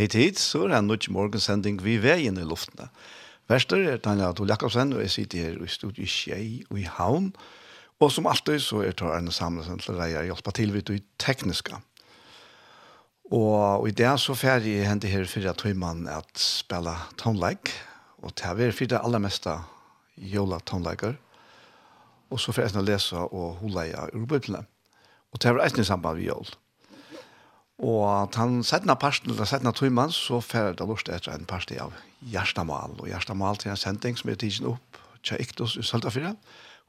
Hei tid, så er det en nødt morgensending vi veien i luftene. Verster er Tanja Adol Jakobsen, og jeg sitter her i studiet Kjei og i Havn. Og som alltid så er det Arne Samlesen til deg å hjelpe til vidt i tekniska. Og i det så ferdig jeg hentet her fire tøymann at spille tonleik, og til å være fire aller meste jola tonleiker. Og så ferdig jeg lese og holde i urbøyplene. Og å være eisen i samband med jola. Og han setna parsten, eller setna tøymann, så færre det lort etter en parsti av Gjerstamal. Og Gjerstamal til en sending som er tidsen opp, tja iktos i Søltafyrre,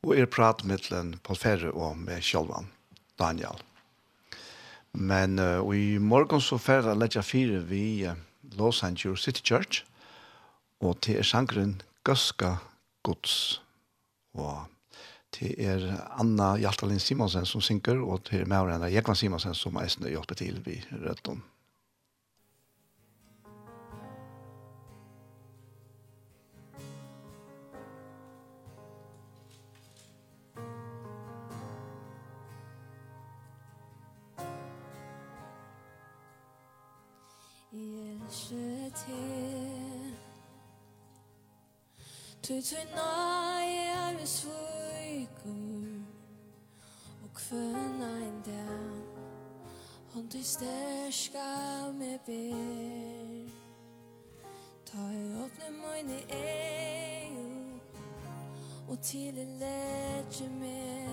og er prat med Paul Ferre og med Kjolvan, Daniel. Men uh, i morgen så færre det letja fire vi uh, Los Angeles City Church, og til er sangren Gøska Guds. Og Det er Anna Hjaltalin Simonsen som synker, og det er Maurena Jekvan Simonsen som eisende hjelper til vi rødton. Tui tui nai er svur för nein där und du stärka me ber. Ta i åpne møyne EU Og til i letje me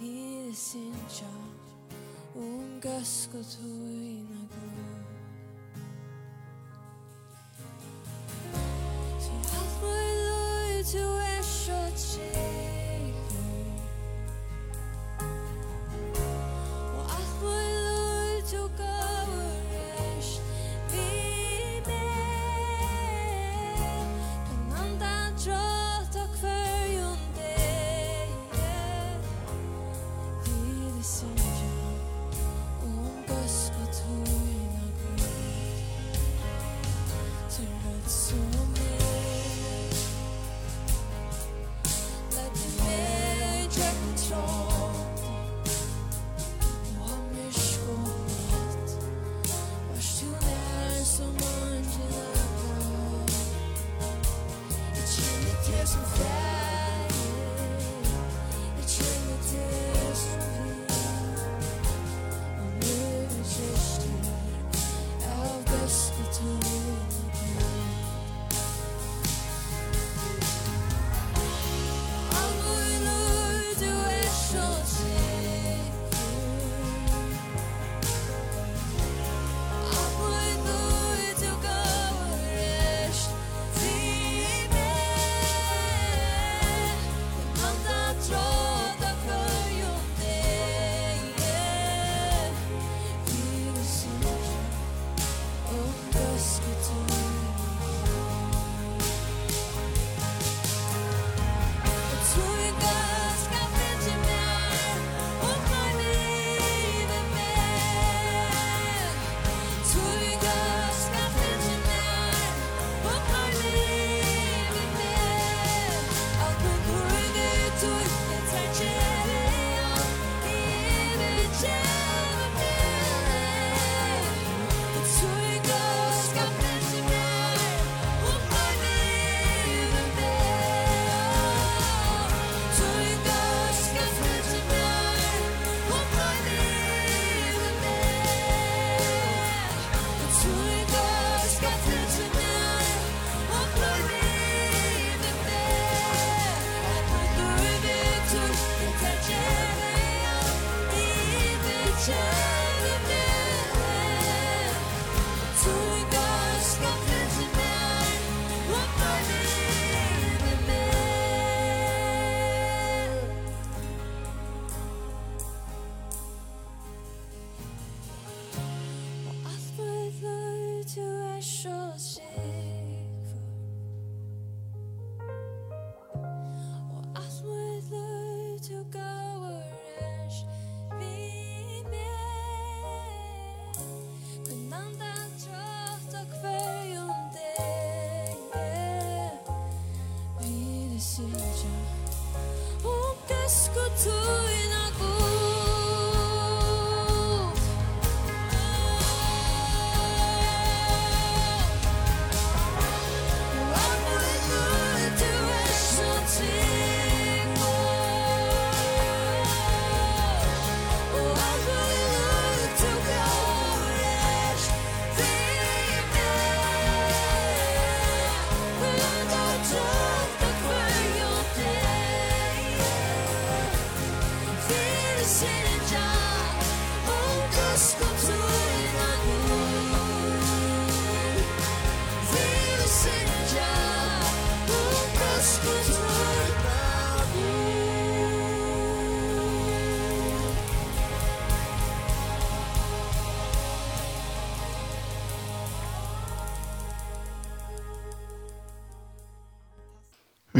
Vi er sin tjär Um gøsk og tøyna gud Så alt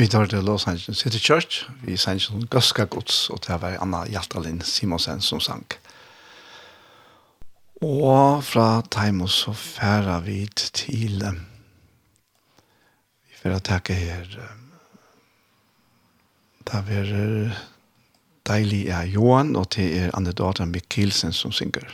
Vi tar til Los Angeles City Church. Vi sang som Gøska Gods, og det var Anna Hjaltalin Simonsen som sang. Og fra Taimo så færer vi til vi får takke her um, det er deilig er Johan og det er Anne datter Mikkelsen som synger.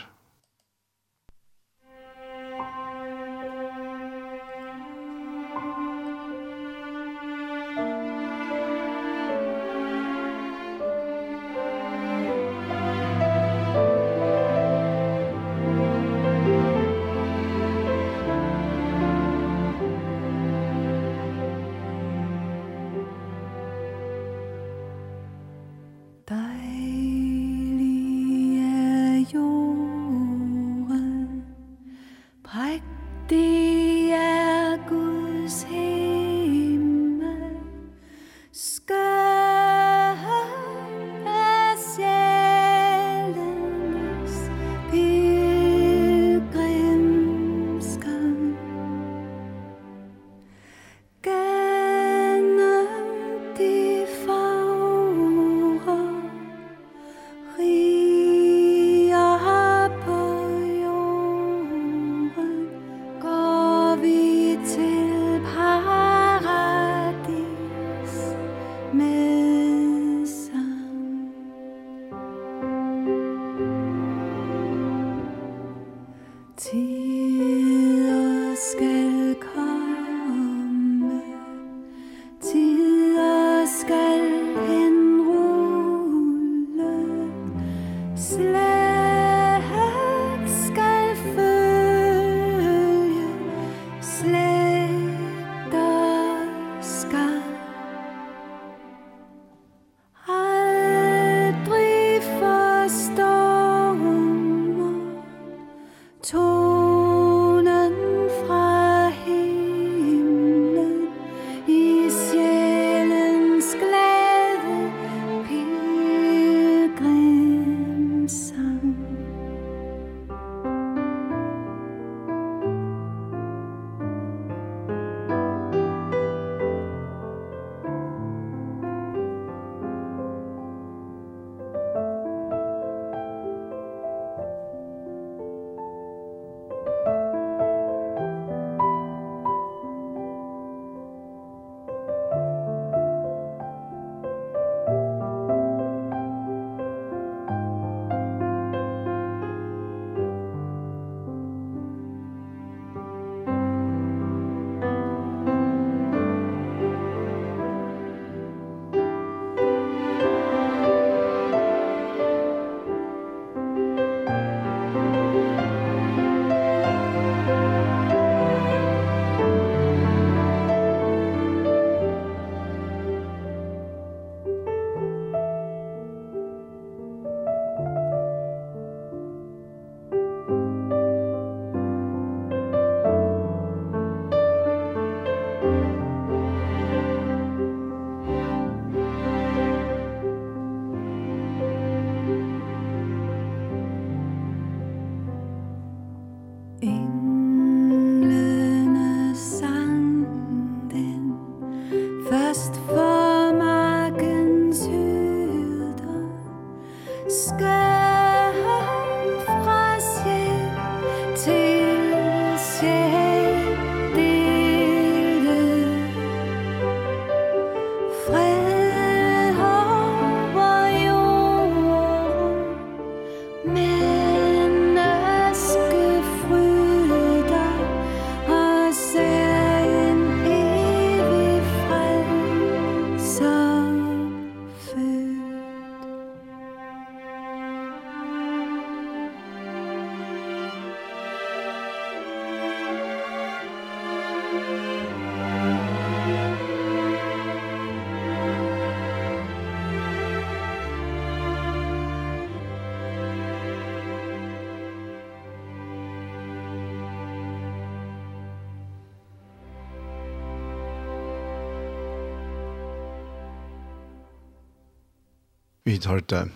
Vi hørte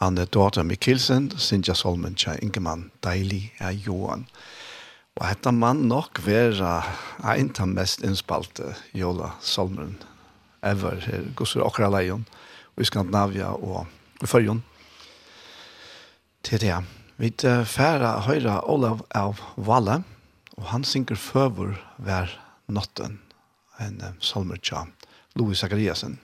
Anne Dorte Mikkelsen, Sintja Solmen, Tja Ingemann, Deilig er Johan. Og hette man nok være en av mest innspalte Jola Solmen ever her, Gussur Okraleion, og i Skandinavia og i Førjon. Til det, vi færa høyre Olav av Valle, og han synker føver hver natten, en solmer tja Louis Zachariasen.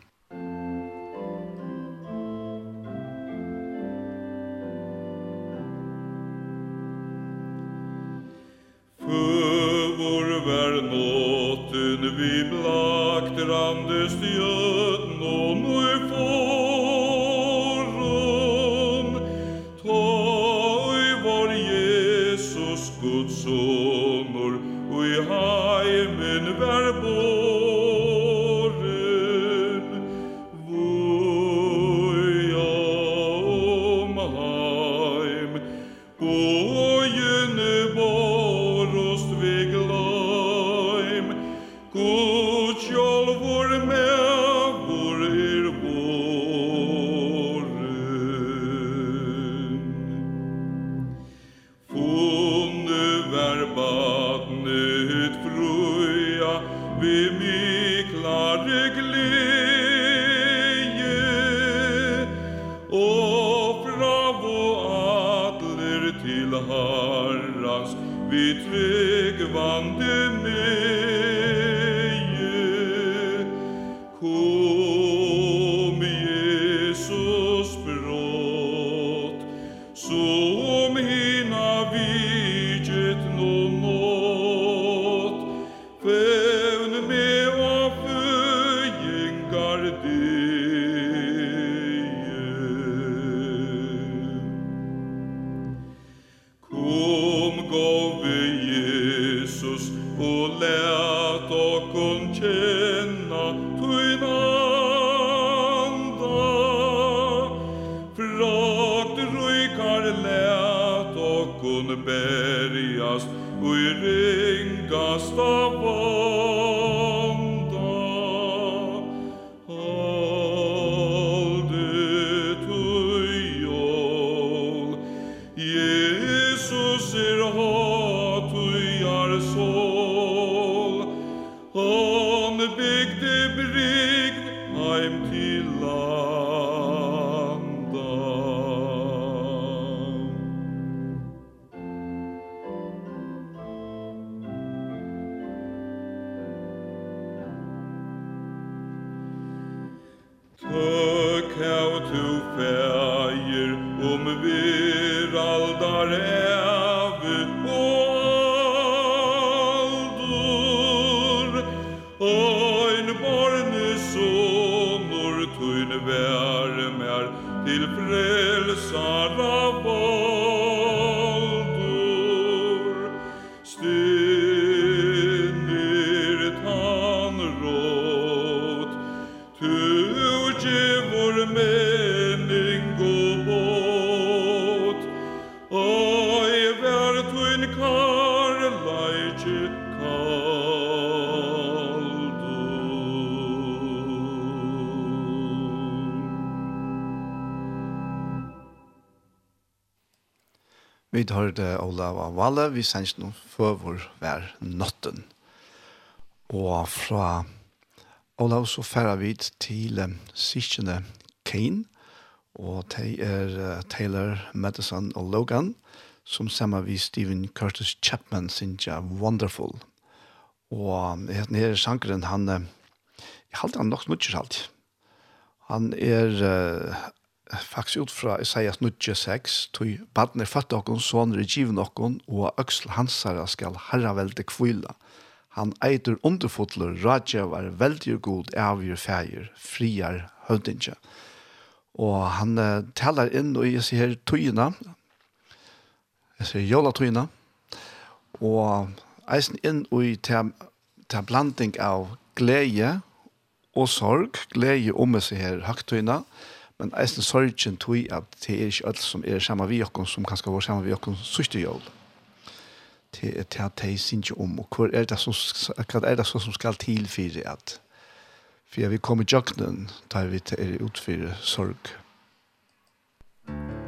vi hørte Olav av Valle, vi sendte noen før vår hver natten. Og fra Olav så færer vi til Sikkene Kane, og de er Taylor, Madison og Logan, som sammen vi Steven Curtis Chapman synes jeg wonderful. Og den her sjankeren, han, jeg halte han nok mye alt. Han er faktisk ut fra Isaias 96, tog baden er fatt okkon, soner er given okkon, og øksel hansara skal herra velde kvila. Han eitur underfotler, radjevar, veldig god, avgjør feir, friar, høvdinja. Og han uh, talar inn, og jeg sier tøyina, jeg sier jola tøyina, og eisen inn i til, til blanding av glede og sorg, glede om seg her høgtøyina, og men eisen sorgen tog at det er ikke alt som er samme vi okken, som kan skal være samme vi okken sørste jøl. Det er det at de synes ikke om, og hva er det som, hva er det som skal til for at for vi kommer i jøkkenen, da vi er utfyrer sorg. Musikk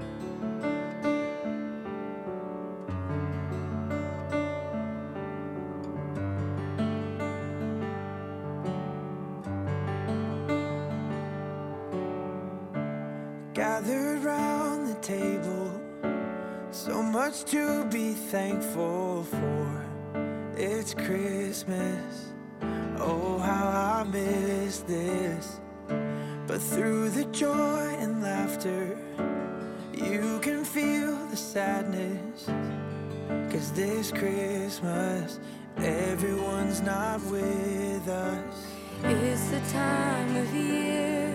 thankful for. It's Christmas. Oh, how I miss this. But through the joy and laughter You can feel the sadness. Cause this Christmas Everyone's not with us. It's the time of year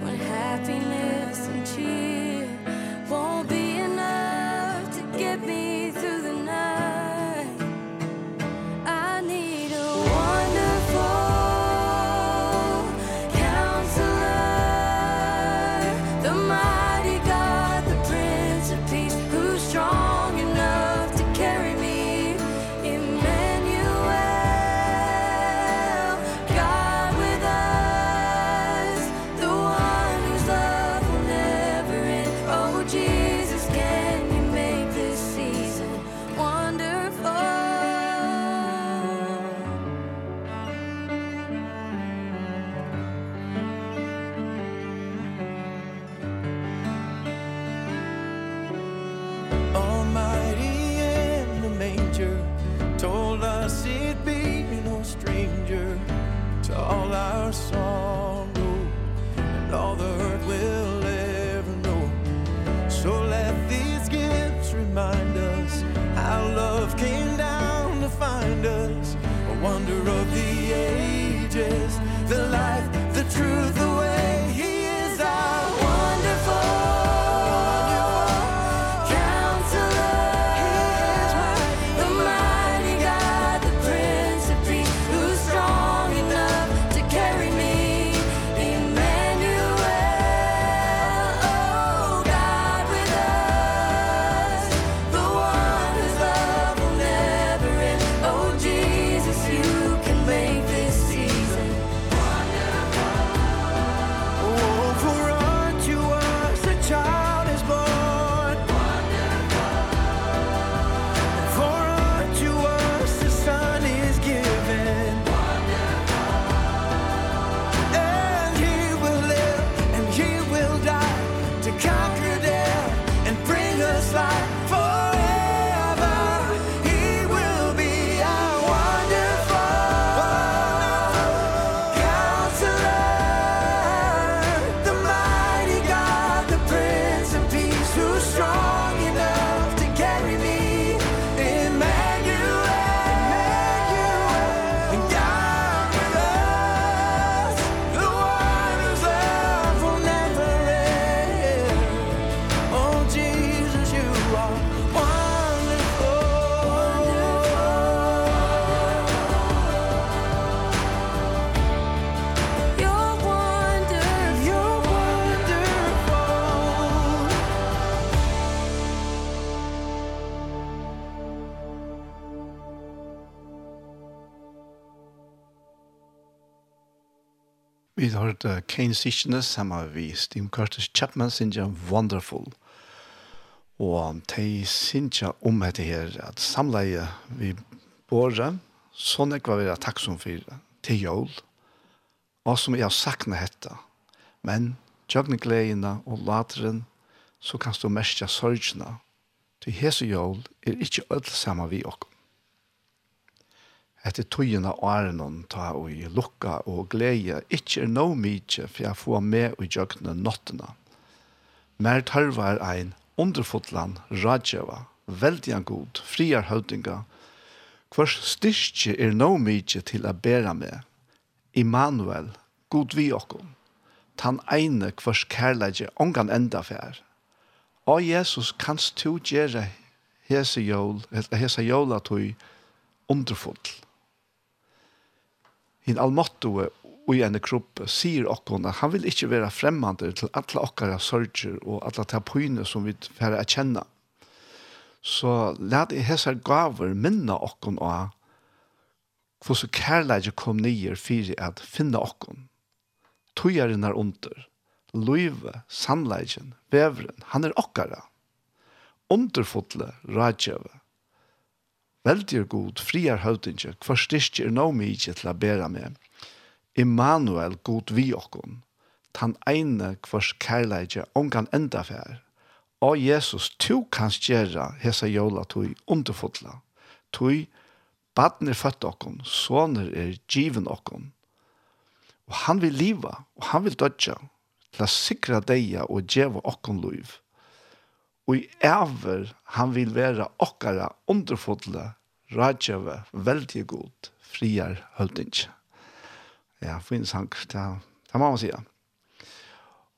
When happiness and cheer Won't be hørt uh, Kane Sitchene sammen med Steve Curtis Chapman sinja Wonderful. Og de sinja om dette her at samleie vi båret, sånn jeg var veldig takksom for til jól, og som jeg har sakna hetta. Men tjøkne gledene og lateren, så kan du merke sorgene. Til hese jól er ikke ødel sammen vi okkur etter tøyene og æren ta og i lukka og glede, ikke er no mykje, for jeg får med og gjøkne nottene. Mer tørver ein underfotland, radjeva, veldig en god, friar høvdinga, hvers styrke er no mykje til å bære med. Immanuel, god vi okkom, tan eine hvers kærleidje ongan enda fær. Å Jesus, kanst du gjere hese jól, hese jóla tøy underfotl hin almatto og i en kropp sier okkon at han vil ikke være fremmande til alle okkara sorger og alle ta som vi færre er kjenne. Så lad i hessar gaver minna okkon av hvordan kærleidje kom nyer fyrir at finna okkon. Tøyaren er under. Løyve, sannleidjen, vevren, han er okkara. Underfotle, rådgjøve, Veldig god, friar høvdinge, hver styrke er nå mykje til å bære med. Immanuel, god vi okkon, tan eine hvers kærleidje ongan enda fær. Og Jesus, tu kanst gjerra hesa jola tui underfotla. Tui, baden er født okkon, soner er given okkon. Og han vil liva, og han vil dødja, til a sikra deia og djeva okkon luiv og i æver han vil være okkara underfodle, rådgjøve, veldig god, friar hølding. Ja, finnes han, det, det må man si.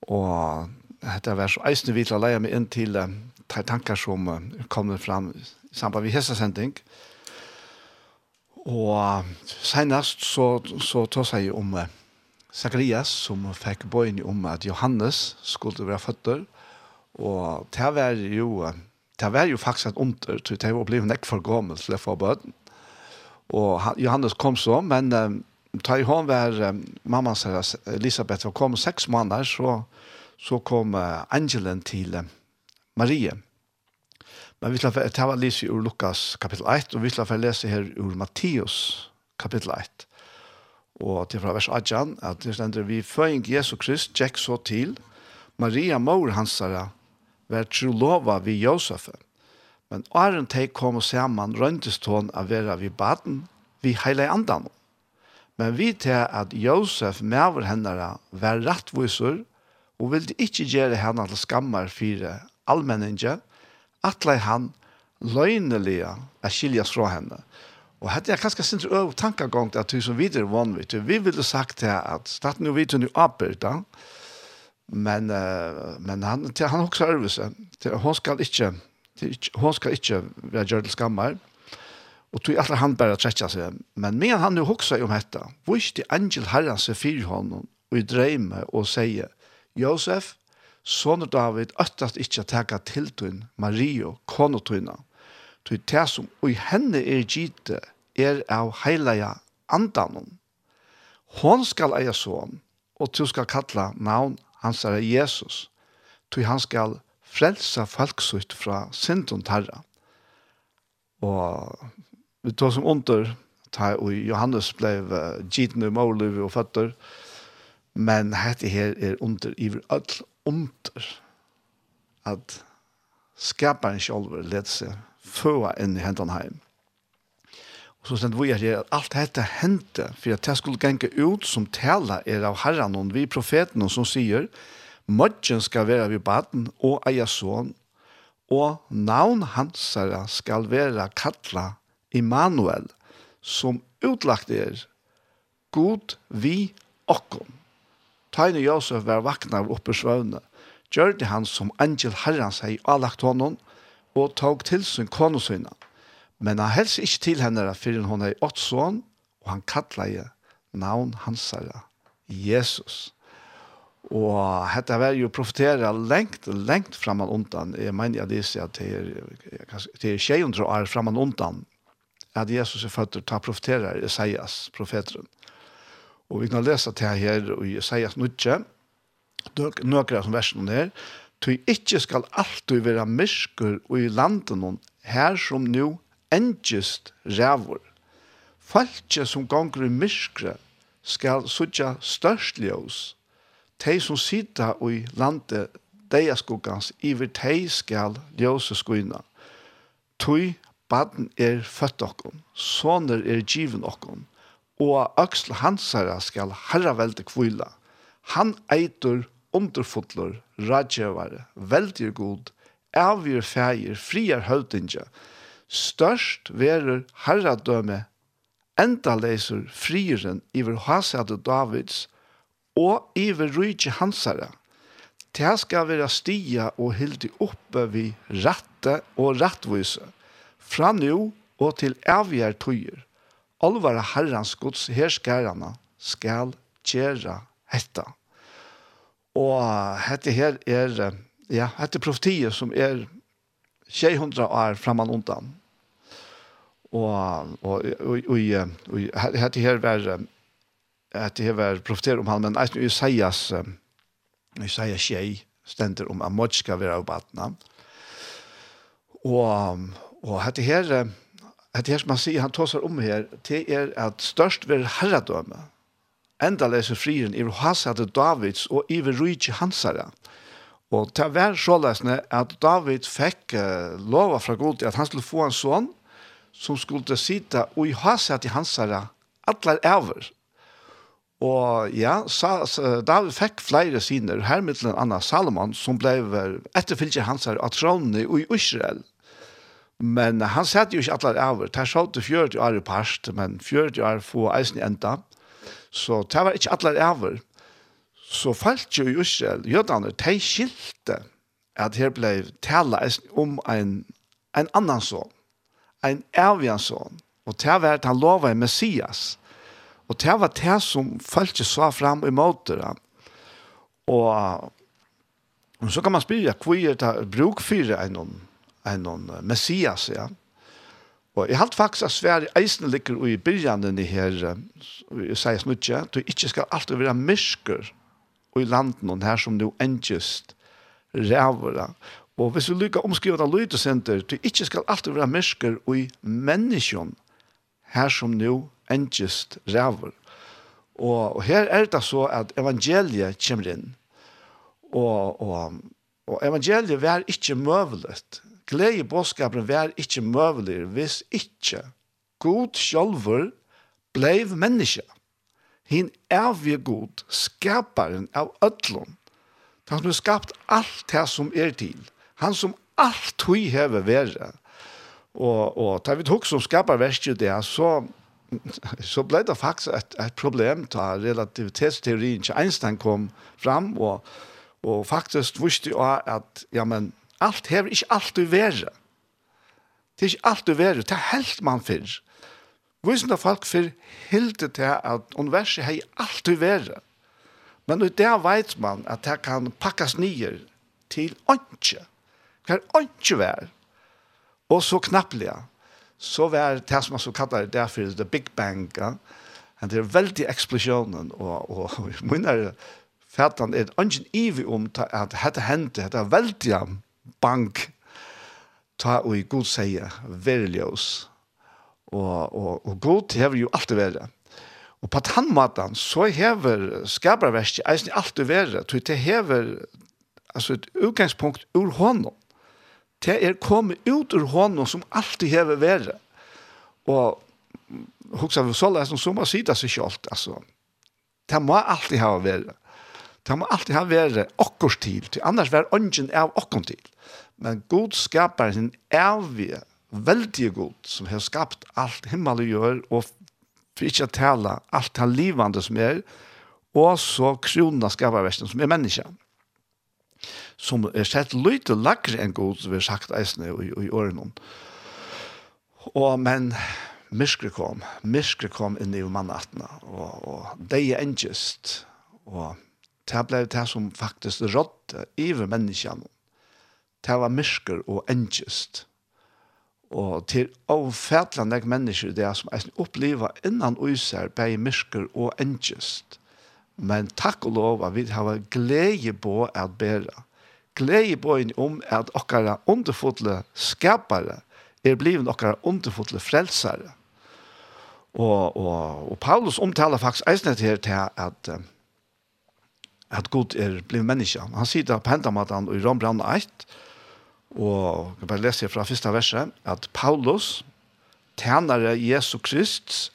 Og dette var så eisende vidt å leie meg inn til uh, tanker som uh, kommer fram i samband med hessesending. Og uh, senest så, så tar seg om uh, Zacharias som fikk bøyen om at Johannes skulle være føtter, Og det var jo, det var jo faktisk et under, så det var blevet nekk for gammel til det for bøten. Og Johannes kom så, men um, ta i var um, mamma hans Elisabeth, og kom seks måneder, så, så kom uh, Angelen til uh, Marie. Men vi skal ta var lese ur Lukas kapittel 1, og vi ska få lese her ur Matteus kapittel 1. Og til fra vers 18, at det stender vi føying Jesu Krist, tjekk så til, Maria mor hansara var trolova vi Josef. Men åren teg kom og saman røntestån av vera vi baden, vi heile andan. Men vi til at Josef mever hennara var rattvisur og ville ikkje gjere henne til skammar fire allmenninge, atle han løgnelige er skiljas fra henne. Og hette jeg kanskje sin øv tankagång til at du som videre vann vi til. Vi ville sagt til at staten jo vidt hun jo Men uh, men han til han också service till hon ska inte till hon ska inte vara gjord skammar. Och tog alle han bare träcka seg. Men men han nu också om detta. Visst det angel Herren seg fyr honom og i drömme och säger Josef son David öttast inte å ta till tun Mario konotuna. Tog det som och i henne er gite er av heilaja andanon. Hon skal eia son, og du skal kalla navn hans er Jesus, tog han skal frelsa folksutt fra synden tarra. Og vi tog som under, ta og Johannes ble uh, gitne måliv og føtter, men hette her er under, iver all under, at skaparen sjolver let seg føa inn i hentan heim. Og så stendt vi her at alt dette hendte, for at jeg skulle genge ut som tala er av herren, og vi profeten som sier, «Modgen skal være ved baden og eia sån, og navn hansara skal være kalla Immanuel, som utlagt er God vi okkom. Tøyne Josef var vakna av oppe svøvne, gjør det han som angel herren seg avlagt honom, og tog til sin konosynene. Men han helst ikke til henne for hun er åtte sånn, og han kattler je navn hans Jesus. Og dette var jo profetera lengt, lengt framan undan. Jeg mener jeg leser at det er tjejundre år framan undan at Jesus er født ta profetera Isaias, profeteren. Og vi kan lese til her i Isaias nødje, nøkere som versen her, Tu ikkje skal alltid være myrskur og i landen her som nu, endjest rævor. Falkje som gonger i myskre skal sutja størst ljøs. Tei som sida i landet deia skuggans iver tei skal ljøse skuina. Tui baden er født okkom, soner er given okkom, og øksel hansara skal herra velde kvila. Han eitur underfotler, radjevare, veldig god, avgjør feir, friar høvdinja, størst verur herradømme enda leser frieren iver hasade Davids og iver rujtje hansare. Det skal være stia og hildi oppe vi ratte og rettvise, fra nu og til avgjær tøyer. Alvara herrans gods herskærene skal gjøre hetta. Og hette her er, ja, hette profetiet som er 200 år framan undan og og og og hade här var att det var profeter om han men att Isaias Isaias tjej ständer om att mycket ska vara barn. Och och hade här her här man ser han tar om här till er att störst vill herradöme. Enda läser frien i hasade Davids och i Rich Hansara. Och ta vär så läsne att David fick lova från Gud att han skulle få en son som skulle sitte og i haset i hansere, alle æver. Og ja, sa, sa, David fikk flere siner, her med en annen Salomon, som ble etterfyllt hansere av tronene i Israel. Men han satt jo ikke alle over. Det er så til 40 år i parst, men 40 år få eisen i enda. Så det var ikke alle over. Så falt jo i Israel, jødene, de skilte at her ble tala om en, en annan sånn en avjansson. Og det var at han lova en Messias. Og det var det som følte så fram i måter. Og, og så kan man spyrre, hvor er det bruk for en, en Messias, ja. Og jeg halte faktisk at Sverige eisen ligger i byrjanen i her, jeg sier snutje, du ikke skal alltid være mysker i landen her som du endjust ræver. Og hvis vi lykker omskrivet av lydesenter, du ikke skal alltid være mennesker og i menneskjon, her som nå endest ræver. Og, og her er det så at evangeliet kommer inn. Og, og, og evangeliet vær ikke møvelet. Glede i bådskapen vær ikke møvelet hvis ikke god sjølver bleiv menneske. Hin vi god, skaparen av ødlån. Han har skapt alt det som er til. Han som alt hui hever være. Og, og tar vi tok som skapar verst i det, så, så ble det faktisk et, et problem da relativitetsteorien til Einstein kom fram, og, og faktisk visste jo at ja, men, alt hever ikke alltid være. Det er ikke alltid være, det er helt man fyrir. Visen folk fyrir hilde til at universet hei alltid være. Men det vet man at det kan pakkas nyer til åndsje kan ikke vær, og så knapplige, så vær det som man så kallar det derfor The Big Bang, ja? Men det er veldig eksplosjonen, og, og, og min er fætan er ingen ivi om at dette hendte, dette er veldig bank, ta og i god sier, verljøs, og, og, og god hever jo alltid være. Og på den måten så hever skaperverket eisen alltid være, til det hever altså, et utgangspunkt ur hånden det er kommet ut ur hånden som alltid hever være. Og hoksa vi så lesen, så må sida seg kjolt, altså. Det må alltid hava være. Det må alltid hava være okkurs til, til annars var ånden av okkurs til. Men god skapar sin evige, veldig god, som har skapt alt himmel og gjør, og for ikke å tale alt det livande som er, og så krona skapar versen som er menneskene som er sett lite lagre enn god, som vi har sagt eisne i, i årene. Og, men myskre kom, myskre kom inn i mannattene, og, og det er engest, og det ble det som faktisk rådde iver menneskene. Det var myskre og engest. Og til avfætlende mennesker det som jeg opplever innan uiser, bei myskre og engest. Men takk og lov at vi har glede på at bære. Glede på en om at okkara underfotle skapare er blivet okkara underfotle frelsare. Og, og, og Paulus omtaler faktisk eisnet her til at at Gud er blivet menneske. Han sier det på hendamaten i Rombrand 1, og jeg bare lese fra første verset, at Paulus, tjenere Jesu Krist,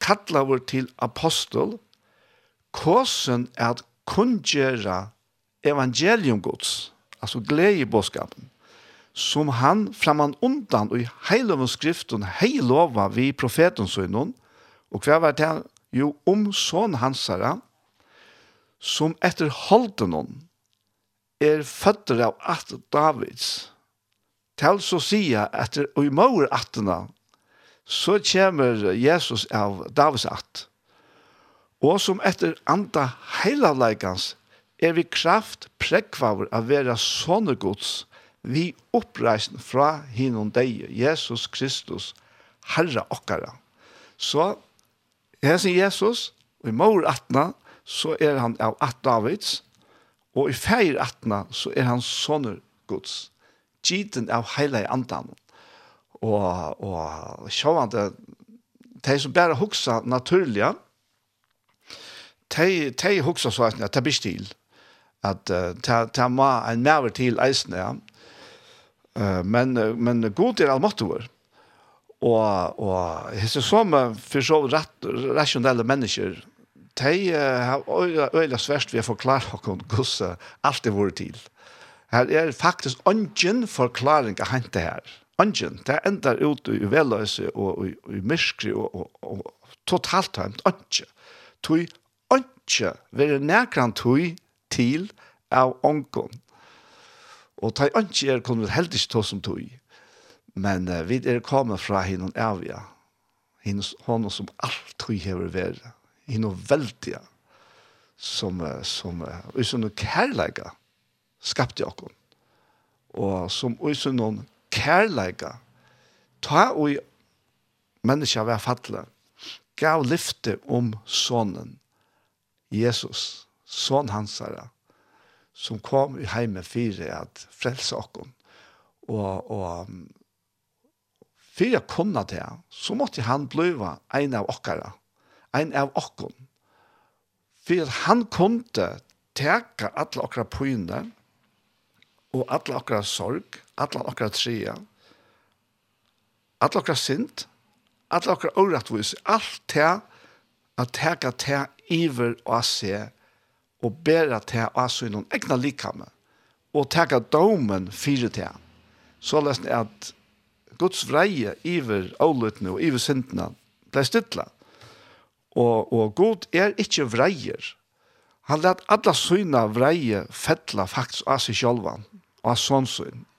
kattler til apostel, hvordan at kungjera evangelium gods, altså glede i bådskapen, som han framman undan og i heilovens skriften heilova vi profeten sønnen, og hva var det Jo, om sånn hansara, som etter holden hon, er føtter av at Davids, til så sier etter og i mor attena, så kommer Jesus av Davids att og som etter anda heilavleikans er vi kraft prekvaver av vera sånne gods vi oppreisen fra hinnom deg, Jesus Kristus, Herre okkara. Så hesen Jesus, og i mor atna, så er han av at Davids, og i feir atna, så er han sånne gods. Giden av heile andan. Og, og sjåvande, de som bare hoksa naturlige, de, de huxa så at det blir stil. At de, ta må en mer til eisen, ja. Men, men god er allmåttet. Og, og jeg synes som for så rett, rasjonelle mennesker, de har øyla svært vi har forklart hvordan alt er vår til. Her er faktisk ungen forklaring av hente her. Ungen, det endar ut i velløse og i myrskri og, og, og totalt tømt ungen. Tui ikkje være nærkant tøy til av ånken. Og ta ikke er kunne vi heldig ikke som tøy. Men uh, vi er kommet fra henne avia. Henne hon som alt tøy hever vært. Henne veldige som, uh, som uh, og som kærleika skapte okkur. Og som og noen kærleika ta og menneska var fatle gav lyfte om sonen Jesus, son hansara, som kom i heimen fire at frelse okken. Og, og fire jeg kunne det, så måtte han bliva en av okkara, en av okken. For han kunne teka alle okkara pøyne, og alle okkara sorg, alle okkara trea, alle okkara sint, alle okkara åretvis, alt det at teka te iver og se og bera te av seg noen egna likame og teka domen fire te så lest at Guds vreie iver avlutene og iver syndene ble stytla og, og god er ikke vreier han let alla syna vreie fettla faktisk av seg sjolvan av sånn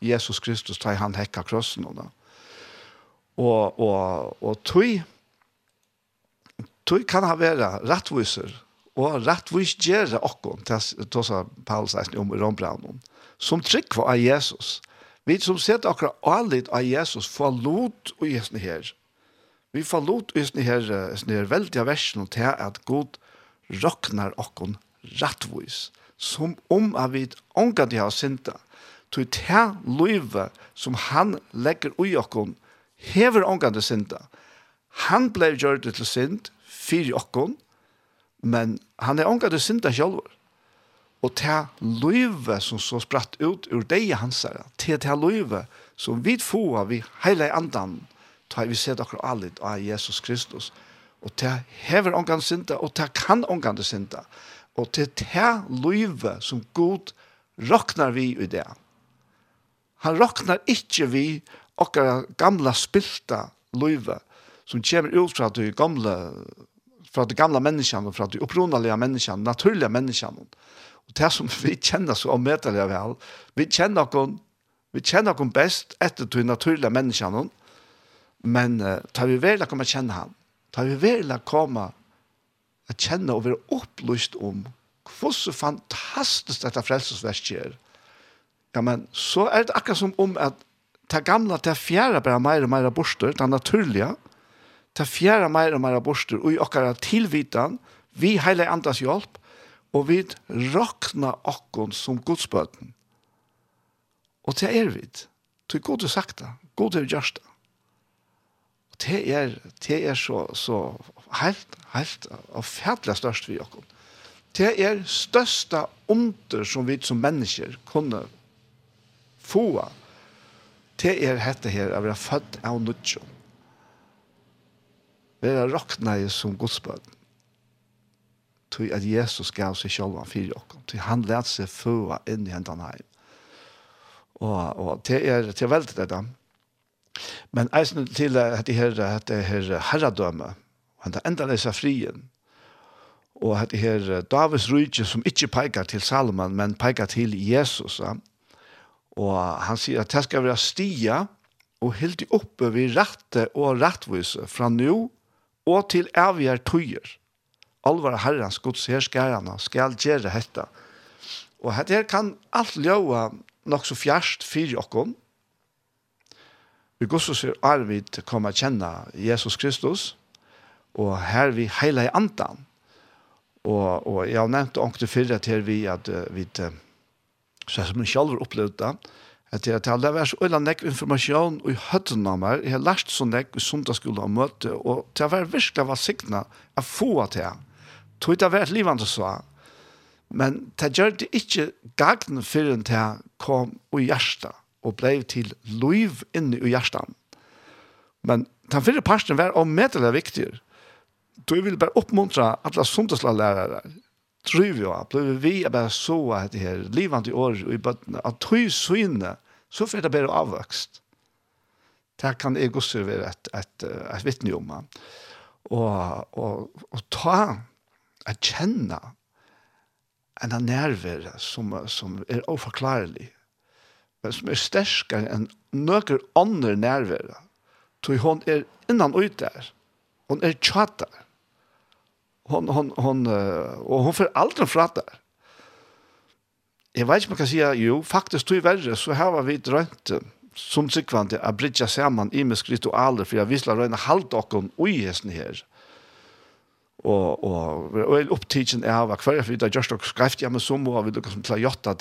Jesus Kristus tar han hekka krossen og da og, og, og tog Tog kan ha være rettviser, og rettvis gjøre okkon, til å Paul sier om Rombranen, som trygg var av Jesus. Vi som sett akkurat allit av Jesus, får lot og gjøre her. Vi får lot og gjøre her, her veldig av versen til at god roknar okkon rettvis, som om at vi ångar de har synda, tog ta løyve som han legger ui okkon, hever ångande synda. Han ble gjørt til synd, fyrir okkon, men han er ångat og synda sjálfur. Og ta løyve som så spratt ut ur deg hans her, til ta løyve som vi får vi heile andan, ta vi sett akkur allit av Jesus Kristus. Og ta hever ångat synda, og ta kan ångat synda. Og til ta løyve som god roknar vi i det. Han roknar ikkje vi okkar gamla spilta løyve som kommer ut fra det gamla fra de gamla menneskene, fra de opprunalige menneskene, naturlige menneskene. Og det som vi kjenner så ommedelige vel, vi kjenner oss, vi kjenner oss best etter de naturlige menneskene, men uh, tar vi vel å komme kjenne han, tar vi vel å komme å kjenne og være opplyst om hvor så fantastisk dette frelsesverket er. Ja, men så er det akkurat som om at det gamle, det fjerde bare mer og mer borster, det naturlige, ta fjerde mer og mer borster og i akkurat tilvitan, vi heile andas hjelp, og vi råkna okkon som godsbøten. Og det er vi. Det er god sagt det. God er gjørst det. Og det er, det er så, så helt, helt og færdelig størst vi okkon. Det er størsta under som vi som mennesker kunne få. Det er hette her, å være født av nødgjøn være rocknei som godsbød. Tui at Jesus gav seg selv han fyrir okkom. Tui han let seg føa inn i hendan heim. Og, og det er, det er veldig det da. Men eisen til at det her, at det her herradømme, han er enda leser frien, og at det her Davids rydje som ikke peikar til Salomon, men peikar til Jesus, ja. og han sier at det skal være stia, og hildi oppe vi rette og rettvise fra nå, og til evige tøyer. Alvar herrens gods herskærene skal gjøre dette. Og dette kan alt ljøve nok så fjerst for dere. Vi går så ser arvid komme å kjenne Jesus Kristus, og her vi hele andan. Og, og jeg har nevnt ångte fyrre til vi, at vi, så som vi selv har opplevd det, at jeg talte, det var så øyla nekk informasjon i høtten av meg, jeg har lært så nekk i sundagsskolen og møte, og til å være virkelig var sikna å få til jeg. Tog det vært livende så. Men det gjør det ikke gagn før enn jeg kom i hjertet, og ble til liv inne i hjertet. Men den fyrre parten var om medelig viktig. Du vil bare oppmuntre alle sundagslærere, tror vi att vi bare så at det här livende i år i botten att tro syne så för det bare avväxt. Det kan jag også være ett ett et vittne om Og, Och och och ta att känna en nerver som som är oförklarlig. Men som er starkare än noen andra nerver. Tror hon är innan ut där. Hon är chattad hon hon hon och hon för aldrig frattar. Jag vet inte man kan säga jo faktiskt tror värre så här var vi drömt som sikvante a bridja saman i med skritualer för jag visla röna halt och oj hesten här. Och och och upptigen är var kvar för det just och skrift ja men så må vi lucka som klajotta.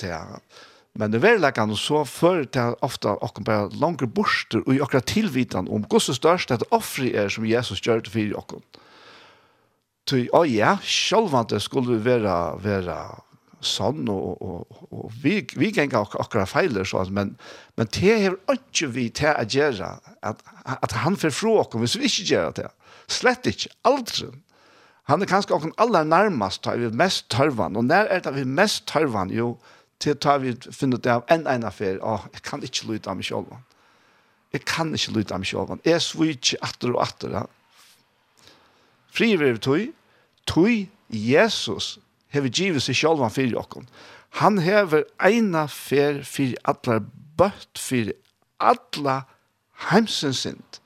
Men det väl kan så för det ofta och bara långa borster och i akra tillvitan om gosse störst det offer är som Jesus gjorde för och. Ty, å ja, sjølvande skulle vi være, være sånn, og, og, og vi, vi ganger ak akkurat feiler sånn, men, men det er ikke vi til å gjøre, at, at han får fra oss hvis vi ikke gjør det. Slett ikke, aldri. Han er kanskje åkken aller nærmest, tar vi mest tørvann, og når er det vi mest tørvann, jo, til tar vi finnet det av en ene affære, åh, jeg kan ikke lytte av meg selv. Jeg kan ikke lytte av meg selv. Jeg sviker atter og atter, ja. Fri vi tui, tui Jesus hever givet seg sjálvan fyrir okkon. Han hever eina fer fyrir allar bøtt fyrir alla heimsens sind.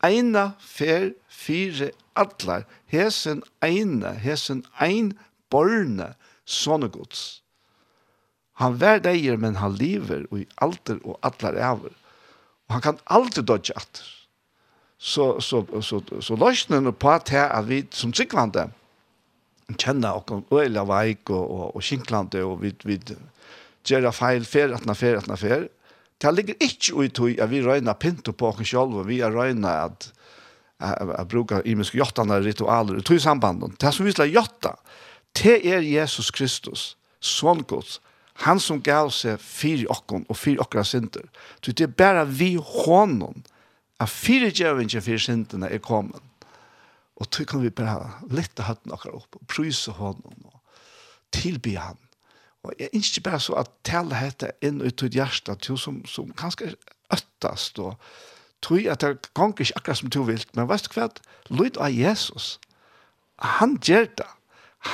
Eina fer fyrir allar hesen eina, hesen ein borne sånne gods. Han vær deier, men han lever og i alter og allar æver. Og han kan aldri dodge atter så så så så løsnen på at her at vi som sikvante kjenner og øyla veik og og, og skinklante og vi vi gjør feil fer atna fer atna fer Det ligger ikke ut i at vi røyner pinto på oss selv, og vi er røyner at jeg bruker imiske jottene ritualer, og tog i sambanden. Det som vi skal jotta, det er Jesus Kristus, sånn gods, han som gav seg fire okken og fire okker synder. Så det er bare vi hånden, at fire djevingen fire syndene er kommet. Og så kan vi bare lette høtten akkurat opp og pryse hånden og tilby han. Og jeg ønsker bare så at tale hette inn ut til hjertet til som, som kanskje øttast og tog at det kan ikke akkurat som du vil. Men vet du hva? Lyd av Jesus. Han gjør det.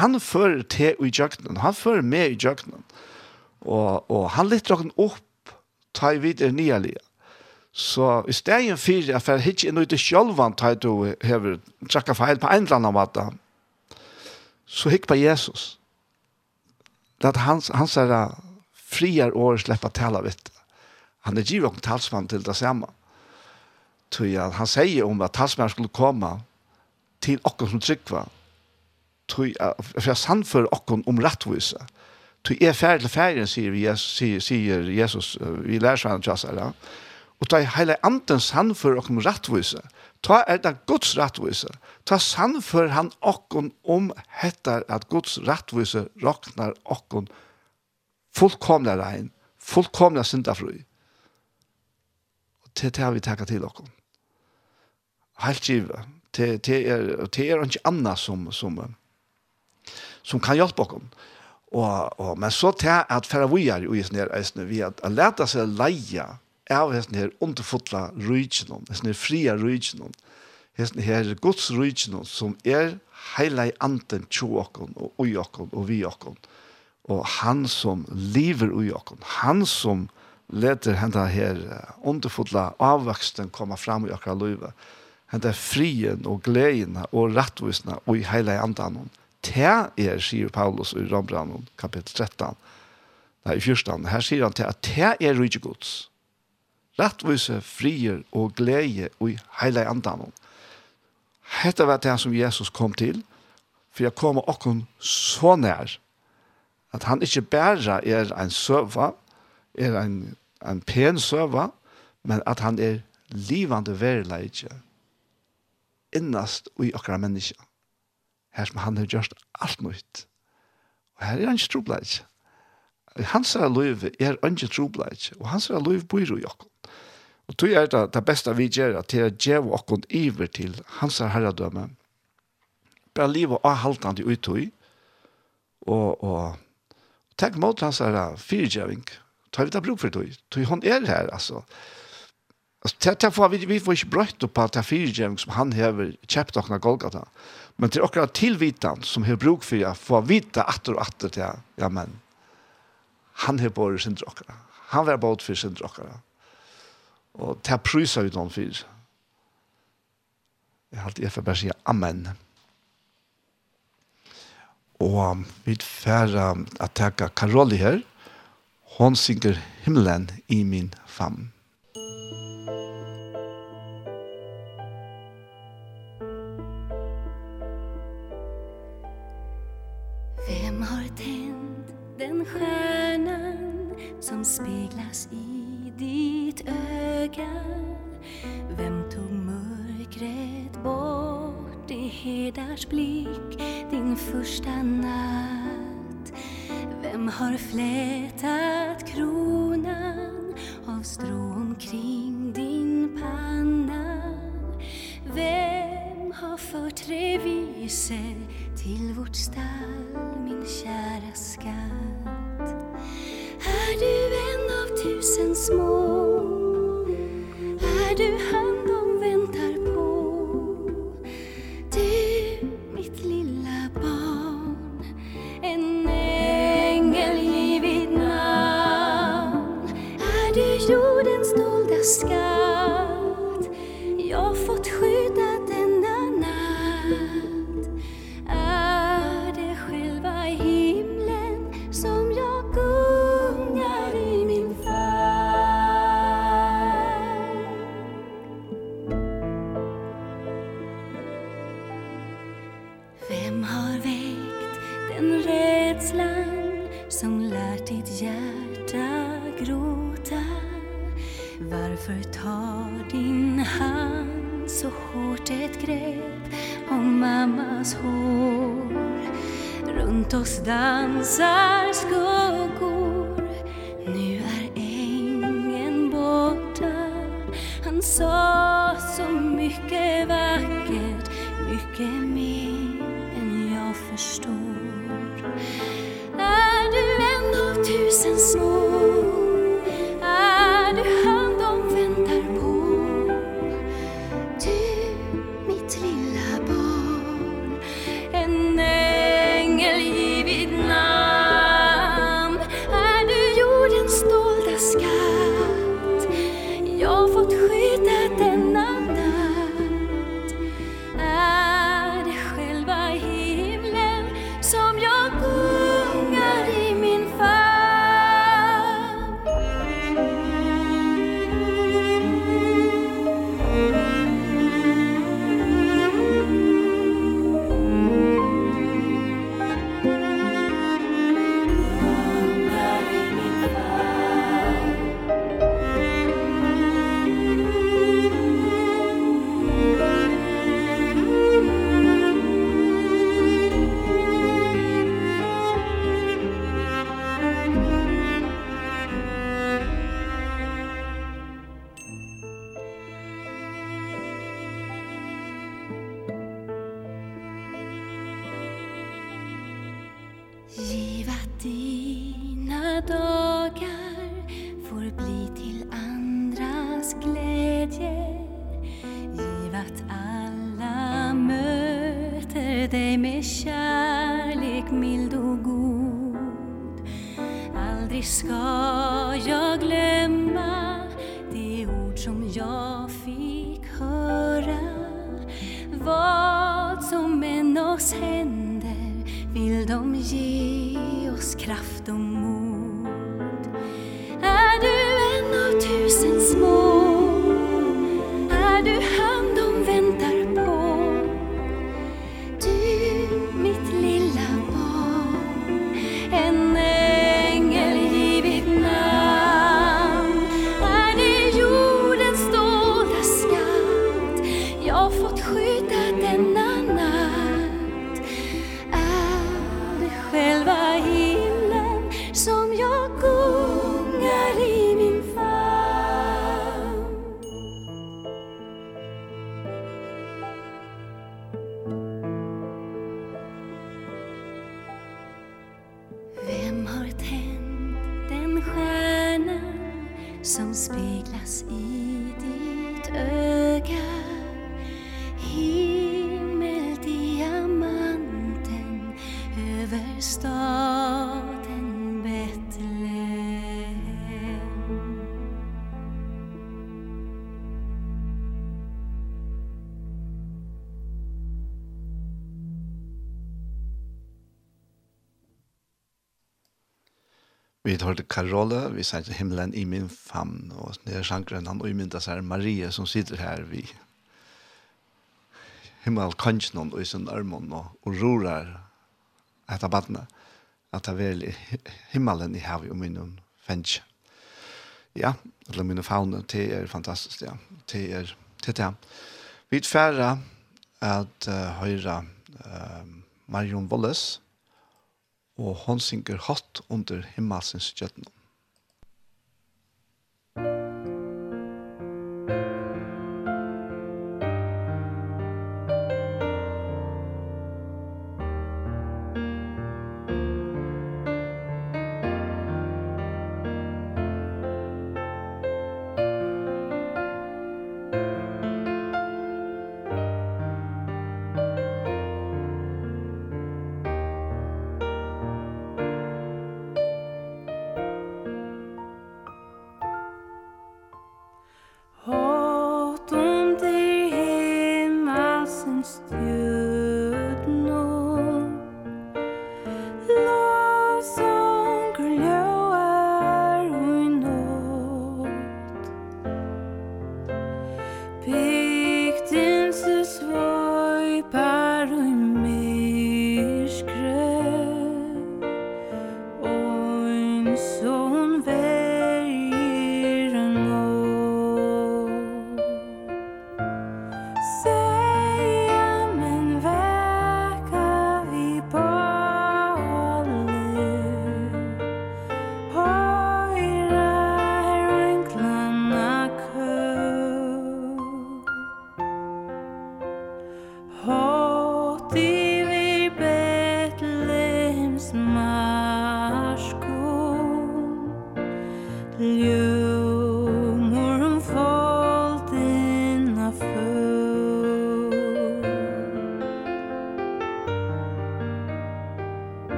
Han fører til i jøkkenen. Han fører med i jøkkenen. Og, og han lytter dere opp ta i videre nye livet Så i stedet for at jeg ikke er nødt til sjølven til at du har trakket feil på en eller annen måte, så hikk på Jesus. Det at hans, hans er frier år slipper tale vidt. Han er givet talsmann til det samme. Så han sier om at talsmann skulle komme til okken som tryggva. for jeg sannfører okken om rettvise. Så jeg er ferdig til ferien, sier Jesus, sier Jesus vi lærer seg han til oss ja og ta heile anden sannfør okkom rattvise. Ta er det Guds rattvise. Ta sannfør han okkom om hettar at Guds rattvise roknar okkom fullkomna rein, fullkomna syndafrui. Og det har vi takka til okkom. Helt givet. Til det, er, til er ikke anna som, som, som kan hjelpe okkom. Og, og, men så til at færa vi er i sned, vi at, at leta seg leia av hesten her underfotla rujtjenon, hesten her fria rujtjenon, hesten her Guds rujtjenon, som er heilai anten tjo okken, og ui okken, og vi okken, Og han som lever ui okken, han som leter henta her underfotla avvaksten komma fram i okkar løyve, henda frien og gleina og rattvisna og i heilai antanon. Te er, sier Paulus i Rombranon, kapittel 13, nei, 14, her sier han til at te er rujtjegods rettvise, frier og glede og heile andan. Hette var det som Jesus kom til, for jeg kom okken så nær, at han ikke bare er en søva, er en, en pen søva, men at han er livande verleidje, innast i okra menneska. Her som han har gjort alt nytt. Og her er han ikke trobleidje. Hans er løyve er ikke trobleidje, og hans er løyve bor i okra. Og tog er det, det beste vi gjør, at det er djev og kon iver til hans herredømme. Bare livet av haltende uttøy, og, og tenk mot hans herre fyrtjøving. Ta vi det bruk for det, tog hun er her, altså. Alltså det där vi vi får inte brött upp att det fyrjäm som han har köpt och Golgata. Men det är också tillvitan som har bruk för att få vita att och att det ja men han har bara sin drockar. Han var bort för sin drockar. Og det prøyser vi noen fyr. Jeg har alltid bare sier Amen. Og vi færre at takka Karoli her. Hon synger himmelen i min famn. har flätat hørte Karola, vi sier til himmelen i min famn, og det er sjankeren han umyndas seg, Maria som sitter her vi himmel kanskje og i sin armon og, og rorar etter badene at det er himmelen i havet og min fensk. Ja, eller min faune, det er fantastisk, ja. Det er, det ja. Vi er færre at uh, høyre uh, Marion Wallis, og hon synger hatt under himmelsens kjøttene.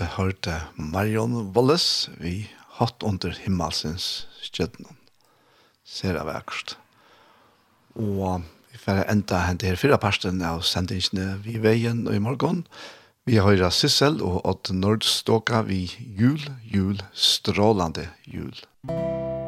du hørte Marion Wallis vi hatt under himmelsens skjøtten. Ser av akkurat. Og vi får enda hente her fyrre parsten av sendingsene vi veien og i morgen. Vi hører Sissel og Odd Nordstoka vi jul, jul, strålande jul. Musikk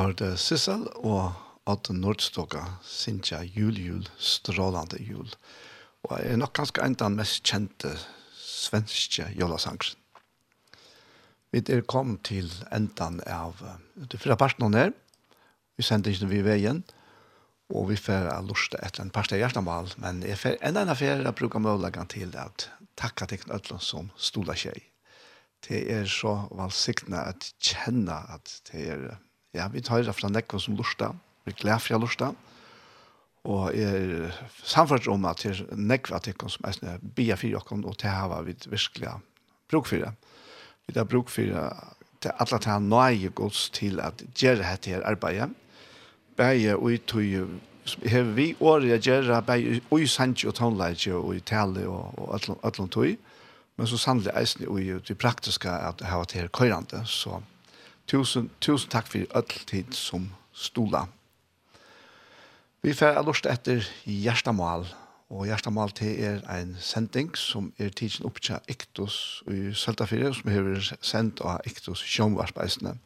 Tarte Sissel og at Nordstoga Sintja jul, jul, strålande jul. Og er nok ganske en av den mest kjente svenske jolasangren. Vi er kommet til endan av de fyra partene her. Vi sender ikke vi veien, og vi får lusta etter en part av hjertemål, men jeg får enda en affære å bruke mulighet til at takka til Knøtland som stola tjej. Det er så valsiktene at kjenne at det er Ja, vi tar det fra nekva som lusta. Vi gleder fra lusta. Og jeg er samfunnet om at det er nekva tikkene som er sånne bia fyrir okken, og til hava vi virkelig bruk for det. Vi har bruk for det til alle til her nøye gods til at gjøre dette her arbeidet. Begge og i tog har vi året gjøre begge og i sanje og tonleidje og i tale og og ætlom tog. Men så sannelig eisen og i det praktiske at det her køyrande, så Tusen, tusen takk for all tid som stola. Vi får er lort etter Gjerstamal, og Gjerstamal til er en sending som er tidsen opp til Iktus i Søltafire, som er sendt av Iktus sjånvarsbeisene.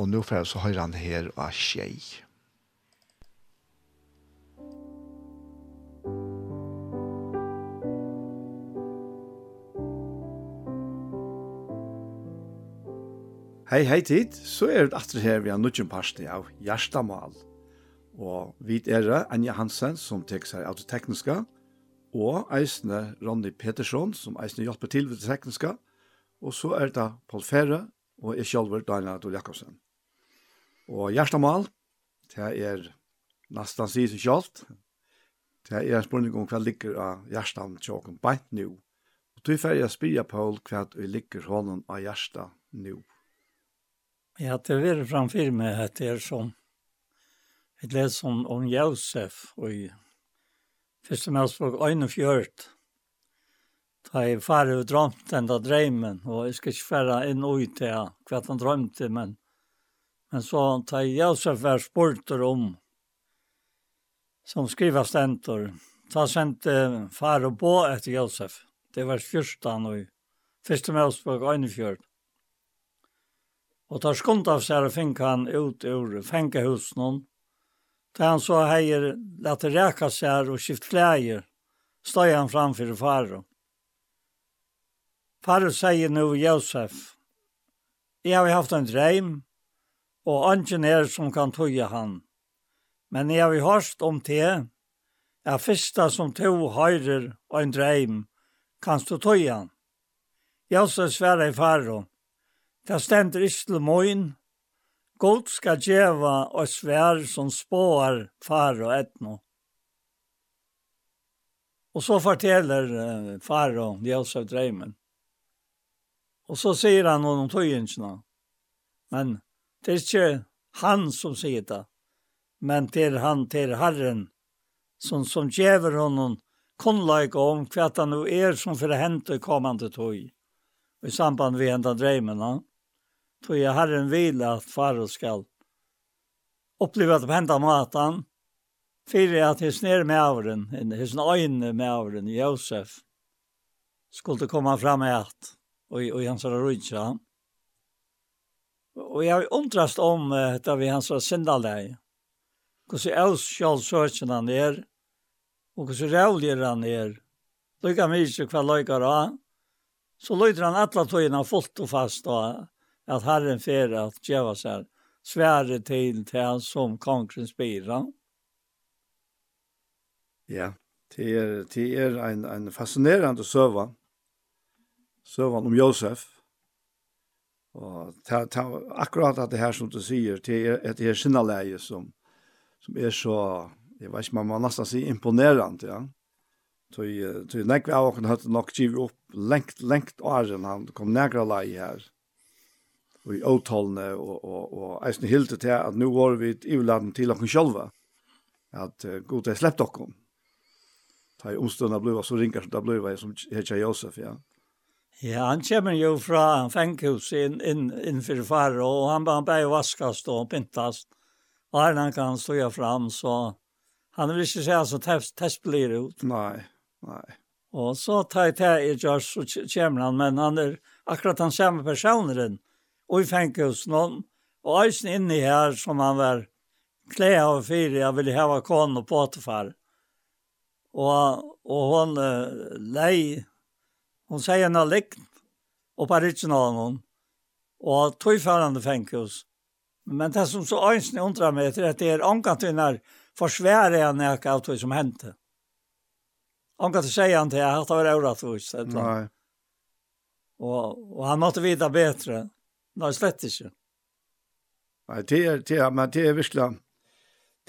Og nå får jeg så høyre han her av Kjei. Hei, hei tid, så er det atre her vi har nødgjent parsten av Gjerstamal. Og vi er det Anja Hansen som tek seg av det tekniske, og eisne Ronny Petersson som eisne hjelper til ved det tekniske, og så er det Paul Ferre og jeg sjølver Daniel Adol Jakobsen. Og Gjerstamal, det er nesten sier seg sjølt, det er en spørning om hva ligger av Gjerstam tjåken beint nå. Og du får jeg spyrja Paul hva ligger hånden av Gjerstam nå. Jeg hadde vært at det er som jeg leste om, om Josef og i første mennesbok Øyne Fjørt Da jeg færre og drømte enda dreimen, og jeg skal ikke fære inn og ut til hva han drømte, men, men så da Josef var spurter om, som skriver stentor, da sendte fære og bå etter Josef. Det var første han og i første Øyne Fjørt Og tar skund av seg og fink han ut ur fengehusen. Da han så heier at reka seg og skift klæger, støy han framfor faro. Faro sier nu Josef, jeg har haft en dreim, og angen er som kan tøye han. Men jeg har hørt om te, jeg fyrsta som to høyrer og en dreim, kanst du tøye han. Josef sverre i faro, Det stender ikke til morgen. God skal djeva og svær som spår far og etno. Og så forteller far og Josef dreimen. Og så sier han noen om tøyensene. Men det er ikke han som sier det. Men det er han, til Herren, som, som djever honom kunnleik om hva han nå er som for å hente kommande tøy. I samband med hentan dreimene. Ja Tog jag har en vila att faro skall uppleva det på hända matan. Fyra att his ner med avren, his ögon med avren, Josef, skulle komma fram med att och, och hans röjtsa. Och jag undrast om uh, det vi hans syndaläge. Hur så äls skall sökna han är och hur så rävligar han är. Lycka mig så kvar lycka då. Så lyder han alla tøyene fullt og fast og at Herren fer at djeva seg svære til til han som kongens bira. Ja, det er, det er en, en fascinerende søva. Søvan om Josef. Og ta, ta, akkurat at det her som du sier, det er et her sinnaleie som, som er så, jeg vet ikke, man må nesten si imponerende, ja. Tøy, tøy, nekve av åkken høyt nok givet opp lengt, lengt åren han kom negra leie her. Ja i åtalene, og, og, og eisen hilde til at nå var vi i ivladen til dere selv. at uh, god er slept dere. Da jeg omstående ble så ringer som ble jeg som heter Josef, ja. Ja, han kommer jo fra en fenghus inn, inn, inn for far, og han, bare ble vaskast og pyntast, og her han kan stå fram, så han vil ikke se så test, test blir ut. Nei, nei. Og så tar jeg til i Josh, så kommer han, men han er akkurat han samme personen, og i fengkelsen om, og eisen inne her som han var kle av fire, jeg ville heva konen og påtefar. Og, og hun uh, lei, hun sier henne likt, og på ritsen av henne, og tog førende fengkels. Men det som så eisen undrar meg, er at det er omkant hun er forsvære henne ikke av tog som hendte. Omkant hun sier henne til jeg har var året hos. Nei. Og, og han måtte vite bedre. Nei, slett ikke. Nei, det er, det er, men det er virkelig,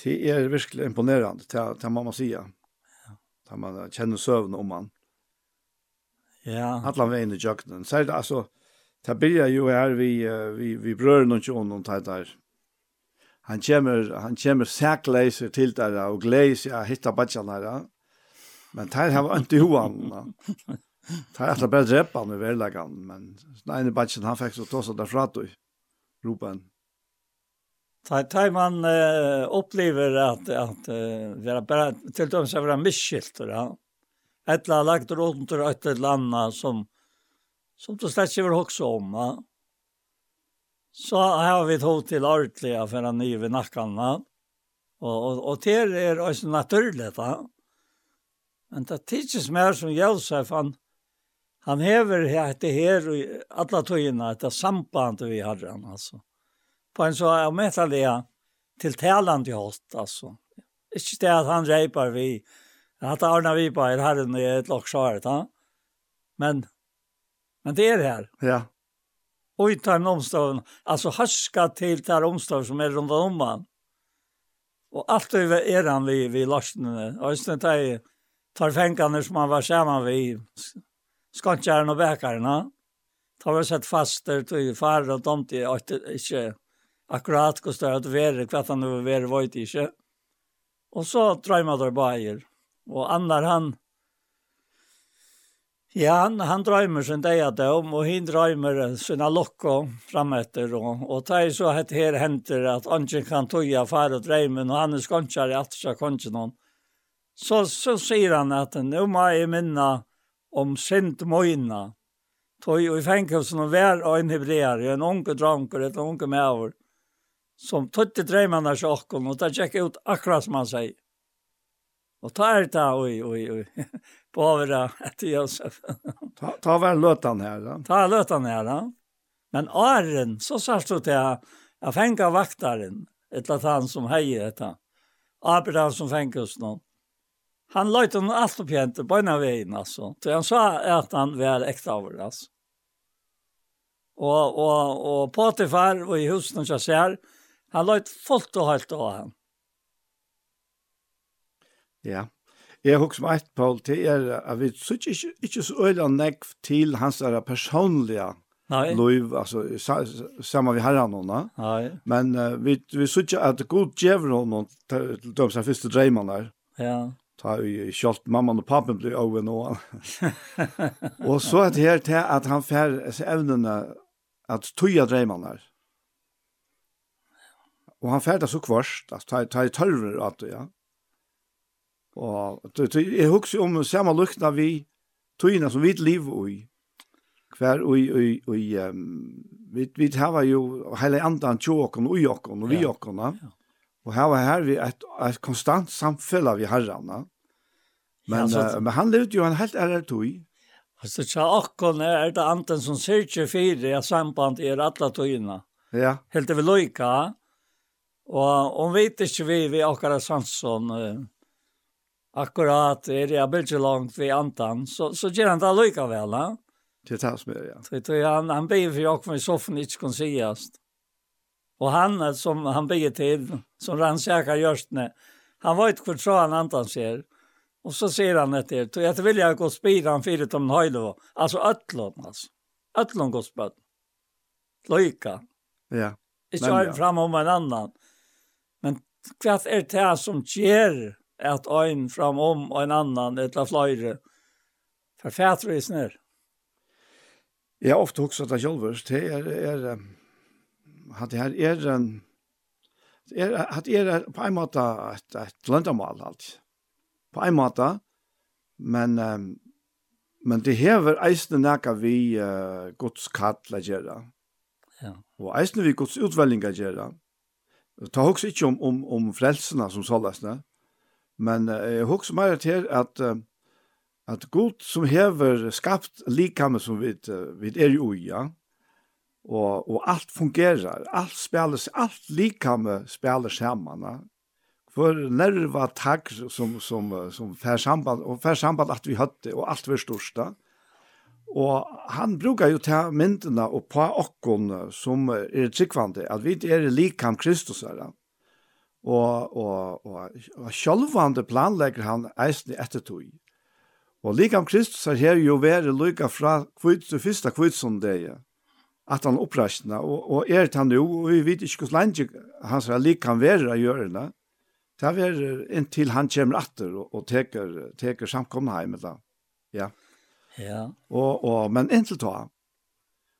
det er virkelig imponerende, det, det må man si. Ja. Det man kjenner søvn om man. Ja. Alla veien i jøkkenen. Særlig, altså, det blir jo her vi, vi, vi brører noen kjønn og tar der. Han kommer, han kommer sækleiser til der og gleiser, jeg hittar badjan her. Men det her var ikke hoan. Det er alltid bare drepa han i men den ene batchen han fick så tås at det fra tog, ta Da man uh, upplever at, at uh, vi bara bare, til dømes er vi misskilt, ja. Et eller lagt rundt og et landa som, som du slett ikke vil huske om, ja. Så har vi tog til ordentlig for han nye ved nakken, ja. Og, og, og til er også naturlig, ja. Men det tidses mer som Josef, han, han hever det her i alla tøyene, det samband vi har han, altså. På en så er till tiltalende hatt, altså. Ikke det at han reipar vi, at Arna vi på er herren i et loksvaret, ja. Men, men det er her. Ja. Og i den omstaven, altså harska til den omstaven som er rundt om han. Og alt det er han vi, vi larsene, og i stedet tar fengene som han var sammen vi, skantjæren og bækerne. Da var sett fast der til far og tomte ikke akkurat hva større at være, hva han var være vøyt ikke. Og så drømmer der bæger. Og annar han, ja, han, han drømmer sin deg at om, og hin drømmer sine lokker frametter. Og, og det er så at her henter at anken kan tøye far og drømmen, og han er skantjæren i alt seg kanskje noen. Så, så sier han at nå må jeg minne om sint møyna. Tøy og i fengkelsen og en hebreer, en unge dranker, et unge maver, som tøtte dreimene sjokken, og det tjekk ut akkurat som han sier. Og ta er det, oi, oi, oi, på overra etter Josef. ta, ta vel løtan her, da. Ta løtan her, da. Men åren, så sørst du til jeg fenga vaktaren, etter han som heier etter. Abraham som fengas noen han løyte honom alt opp igen på ena veien, altså. Så han sa at han var ekte av det Og, og, och, och Potifar og i husen jeg ser, han løyte fullt og helt av han. Ja. Jeg husker meg et, Paul, til er at vi sitter ikke, ikke så øyne nekv til hans der personlige Nei. Lov, altså, sammen vi herren henne. Nei. Men uh, vi, vi sitter at god djever henne til de første dreimene der. Ja ta i kjolt mamman og pappen blir over nå. og så er det her til at han fer evnene at tøya dreimann her. Og han fer det så kvarst, at ta, ta i tørver at det, ja. Og jeg husker om samme lukna vi tøyene som vi liv i. Hver og i, og i, um, vi, vi har jo hele andan tjåkon og i og vi okkon, ja. Og her var her vi et, et konstant samfella vi herrene. Men, ja, så, uh, men han levde jo en helt ærlig tog. Altså, tja akkon er det anten som syrkje fire av samband er alla togina. Ja. Helt vi loika. Og om vi ikke vi, vi akkurat sånn som uh, akkurat er det bildet langt vi antan, så, så gjør han det loika vel, ja. Det er det som er, ja. Så, han, han blir for akkon i soffen ikke kan sigast. Och han som han bygger till, som ransäkar görstne. han var ett kvartråd han antan ser. Och så ser han ett till. Så jag vill jag gå spira han fyra om höjde. Alltså ötlån alltså. Ötlån går spöd. Lojka. Ja. Inte ja. fram om en annan. Men kvart är det här som ger att en fram om och en annan ett av flöjre. För i snör. Jag har ofta också att jag själv. Det är, är at det her er en er, at det er på en måte et, et løndamal alt. På en måte, men um, men det hever eisne nekka vi uh, Guds kall a gjerra. Ja. Og eisne vi gods utvelling a gjerra. Ta hoks ikkje om, om, om frelsene som sålesne, men uh, jeg hoks meir til at uh, at Gud som hever skapt likame som vi, uh, vi er i uja, og, og alt fungerar, alt spelas, alt likame spelar Ja. För nerva tag som som som fær samband och fær samband att vi hade och allt var största. Och han brukar ju ta myndene och på okkon som är tryggvande, att vi är likam Kristus ja. Och och och, og sjølvande planlegger han eisen etter tog. Och likam Kristus har jo varit lika fra kvitt till första kvitt som det är at han opprasjna, og, og er det han jo, og vi vet ikke hvordan lenge hans lik kan være å gjøre det det er inntil han kommer atter og, og teker, teker samkomne hjem, da. Ja. Ja. Og, og, men inntil ta,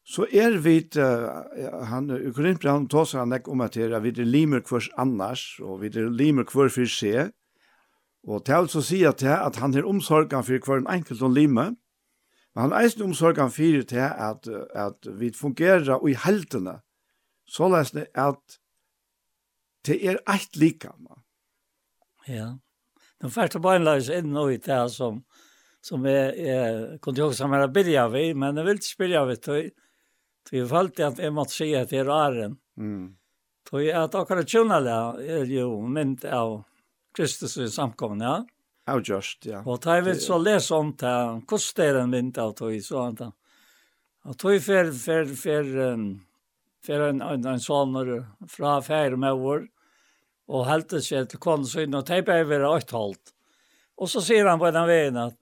så er vi, uh, han, i Korinthbrand tar seg han ikke om at det er, vi er limer hvers annars, og vi er limer hver for seg, og til å si at, at han er omsorgen for hver enkelt og limer, Men han eisen omsorgan fyrir til at, at vi fungerer i heldene, så lesne at det er eit lika. Man. Ja. De første beinleis inn og i det som, som jeg, jeg kunne jo også mer bilja vi, men jeg vil ikke bilja vi til, til jeg følte at jeg måtte si at jeg er æren. Mm. jeg at akkurat tjonale er jo mynd av Kristus i samkomne, ja. How just, ja. Og da jeg vil så lese om det, hvordan det er en vind av tog, så han da. Og tog fer, fer, fer, fer en, en, en sånner fra fire med vår, og helte seg til konsyn, og teipet er vi åkt holdt. Og så sier han på den veien at,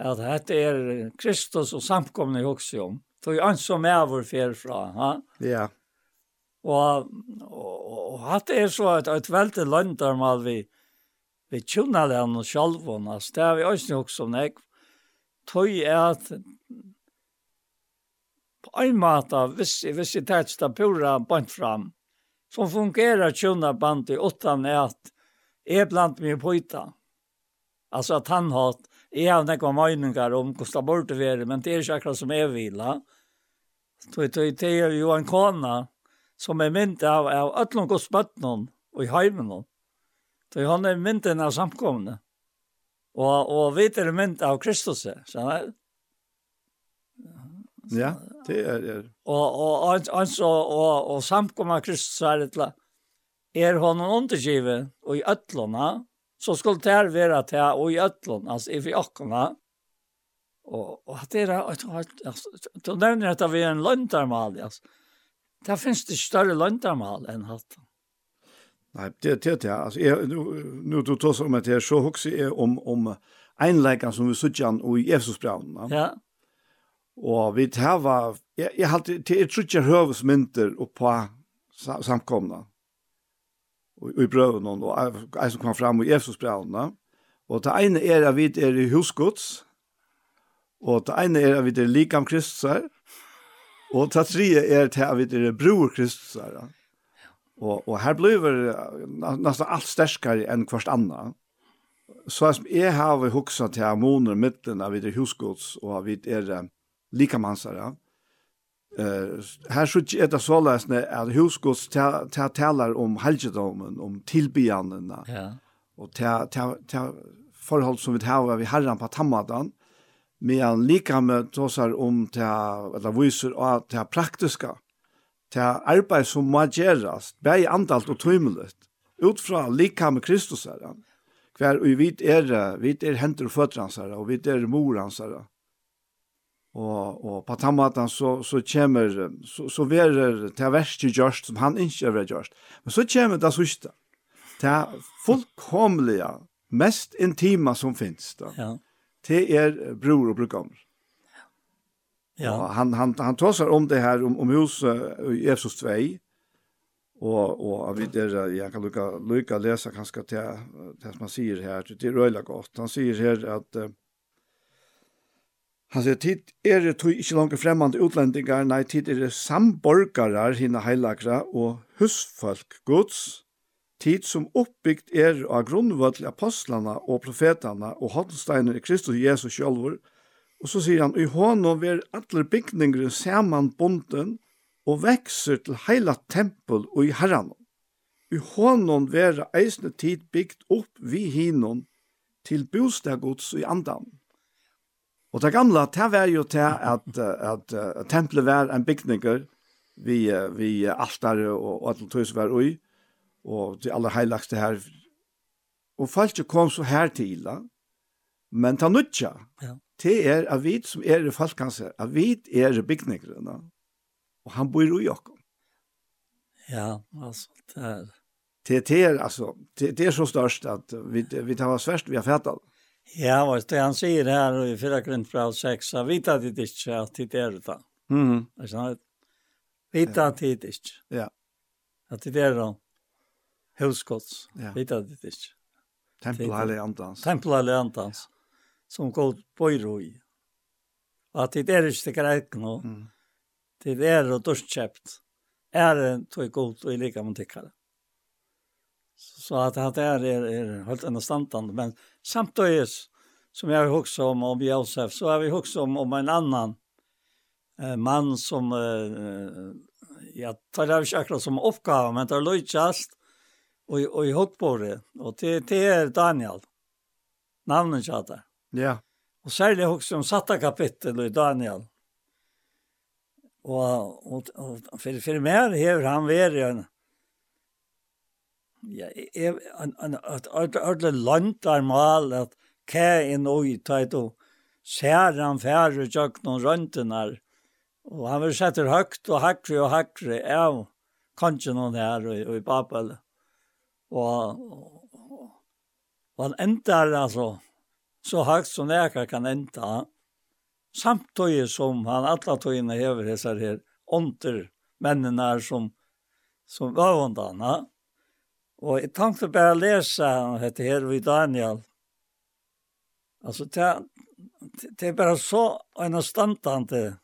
at dette er Kristus og samkomne i hokse om. Tog han som er vår fer fra, ha? Ja. Og, og, og, og hatt er så et, et veldig løndarmal vi, vi tjuna den og sjalvån, altså det har vi også nok som jeg, tog er at på en måte, hvis, hvis jeg tar det pura bant fram, som fungerer tjuna bant i åttan er at jeg blant mye pøyta, Altså at han har, jeg har nekva møyningar om hvordan det burde være, men det er ikke akkurat som jeg vil, ja. Det er jo en kona som er mynd av, av ötlom gods bøttnum og i heimenom. Så han er mynden av samkomne. Og, og vi er mynd av Kristus. Så han er... Ja, det er... er. Og, og, altså, og, og samkomne av Kristus er det til er honom undergivet og i øtlåna, så skulle det her være til og i ötlona, altså i fjockona. Og, og at det er, Alltså, du nevner at vi er en løntarmal, altså. Det finns det större löntarmal än att Nei, det det det. Alltså är nu nu du tar som at jeg så huxar er om om einleikan som vi sökjan og i Jesus braun. Ja. Og vi tar jeg, jeg jag hade till sökja hövsmynter och på samkomna. og i bröven och som kom fram i Jesus braun. Det ene er at vi er i husgods. og det ene er at vi är likam kristusar. Och det tredje är at vi er bror kristusar. Ja. Og, og her blir nesten alt sterskere enn hverst annet. Så som jeg har vi hukset til ammoner midten av videre husgods og av videre likamansere. Uh, her så er det såleis at husgods taler om helgedomen, om tilbygjennene, ja. og til, forhold som vi har vi herren på tammadan, medan likamet tåsar om til, eller viser av til praktiska til arbeid som må gjerast, bare antalt og tøymelet, ut fra lika med Kristus her, hver vi vet er, vi er henter og føtter hans her, og vi er mor hans her. Og, og på den måten så, så kommer, så, så verer til verst til gjørst som han ikke er gjørst. Men så kommer det sørste, til fullkomlige, mest intima som finnes da. Ja. Det er bror og brukkommer. Ja. Og han han han tar om det här om om hus i Efesos 2. Och och av det jag kan lucka lucka läsa kanske till det som man säger här det är röjla gott. Han säger här att uh, Han sier, tid er det tog ikke langt fremmande utlendingar, nei, tid er det samborgarar hina heilagra og husfolk gods, tid som oppbyggt er av grunnvall apostlarna og profetarna og holdsteiner i Kristus Jesus sjálfur, Og så sier han, i hånden ver alle bygninger saman bonden og vekser til heila tempel og i herran. I hånden ver eisne tid bygd opp vi hinon til bostagods i andan. Og det gamla, det var jo til at, at, at tempelet var en bygninger vi, vi altare og, og alt tøys var ui, og det aller heilagste her. Og folk kom så her til, men ta nutja. Ja det er av vi som er i falkanse, av vi er i bygningene, og han bor i oss. Ja, altså, det er... Det, det er, altså, det, det er så størst at vi, vi tar oss verst, vi har fættet. Ja, og det han sier her i 4 grunn fra 6, at vi tar det ikke at det er det. Mm. Vi tar det ikke. Ja. At det er det. Huskots. Ja. Vi tar det ikke. Tempel heilig andans. Tempel heilig andans som god bøyro i. At det er ikke greit nå. Mm. Det er og dørskjøpt. Er det tog god og i like med tikkere. Så at det er, er, er helt enda standande. Men samtidig som jeg har hukst om, om Josef, så har vi hukst om, om en annan eh, mann som, eh, ja, tar det ikke akkurat som oppgave, men det er løytjast, og, og i hukk. Og det, det er Daniel. Navnet kjater. Ja. Og særlig også om satta kapittel i Daniel. Og, og, og for, for mer hever han vært en ja, en, en, en, et ordentlig land er mal at hva er noe tatt og ser han færre tjøk noen røntgen her. Og han vil sette høyt og hakre og hakre av kanskje noen her og, og i Babel. Og, og, og han endar altså så högt som näka kan enda. Samtidig som han alla togina över dessa her onter männen som som övandana. Och jag tänkte bara läsa han heter här vid Daniel. Alltså det, det är bara så en standande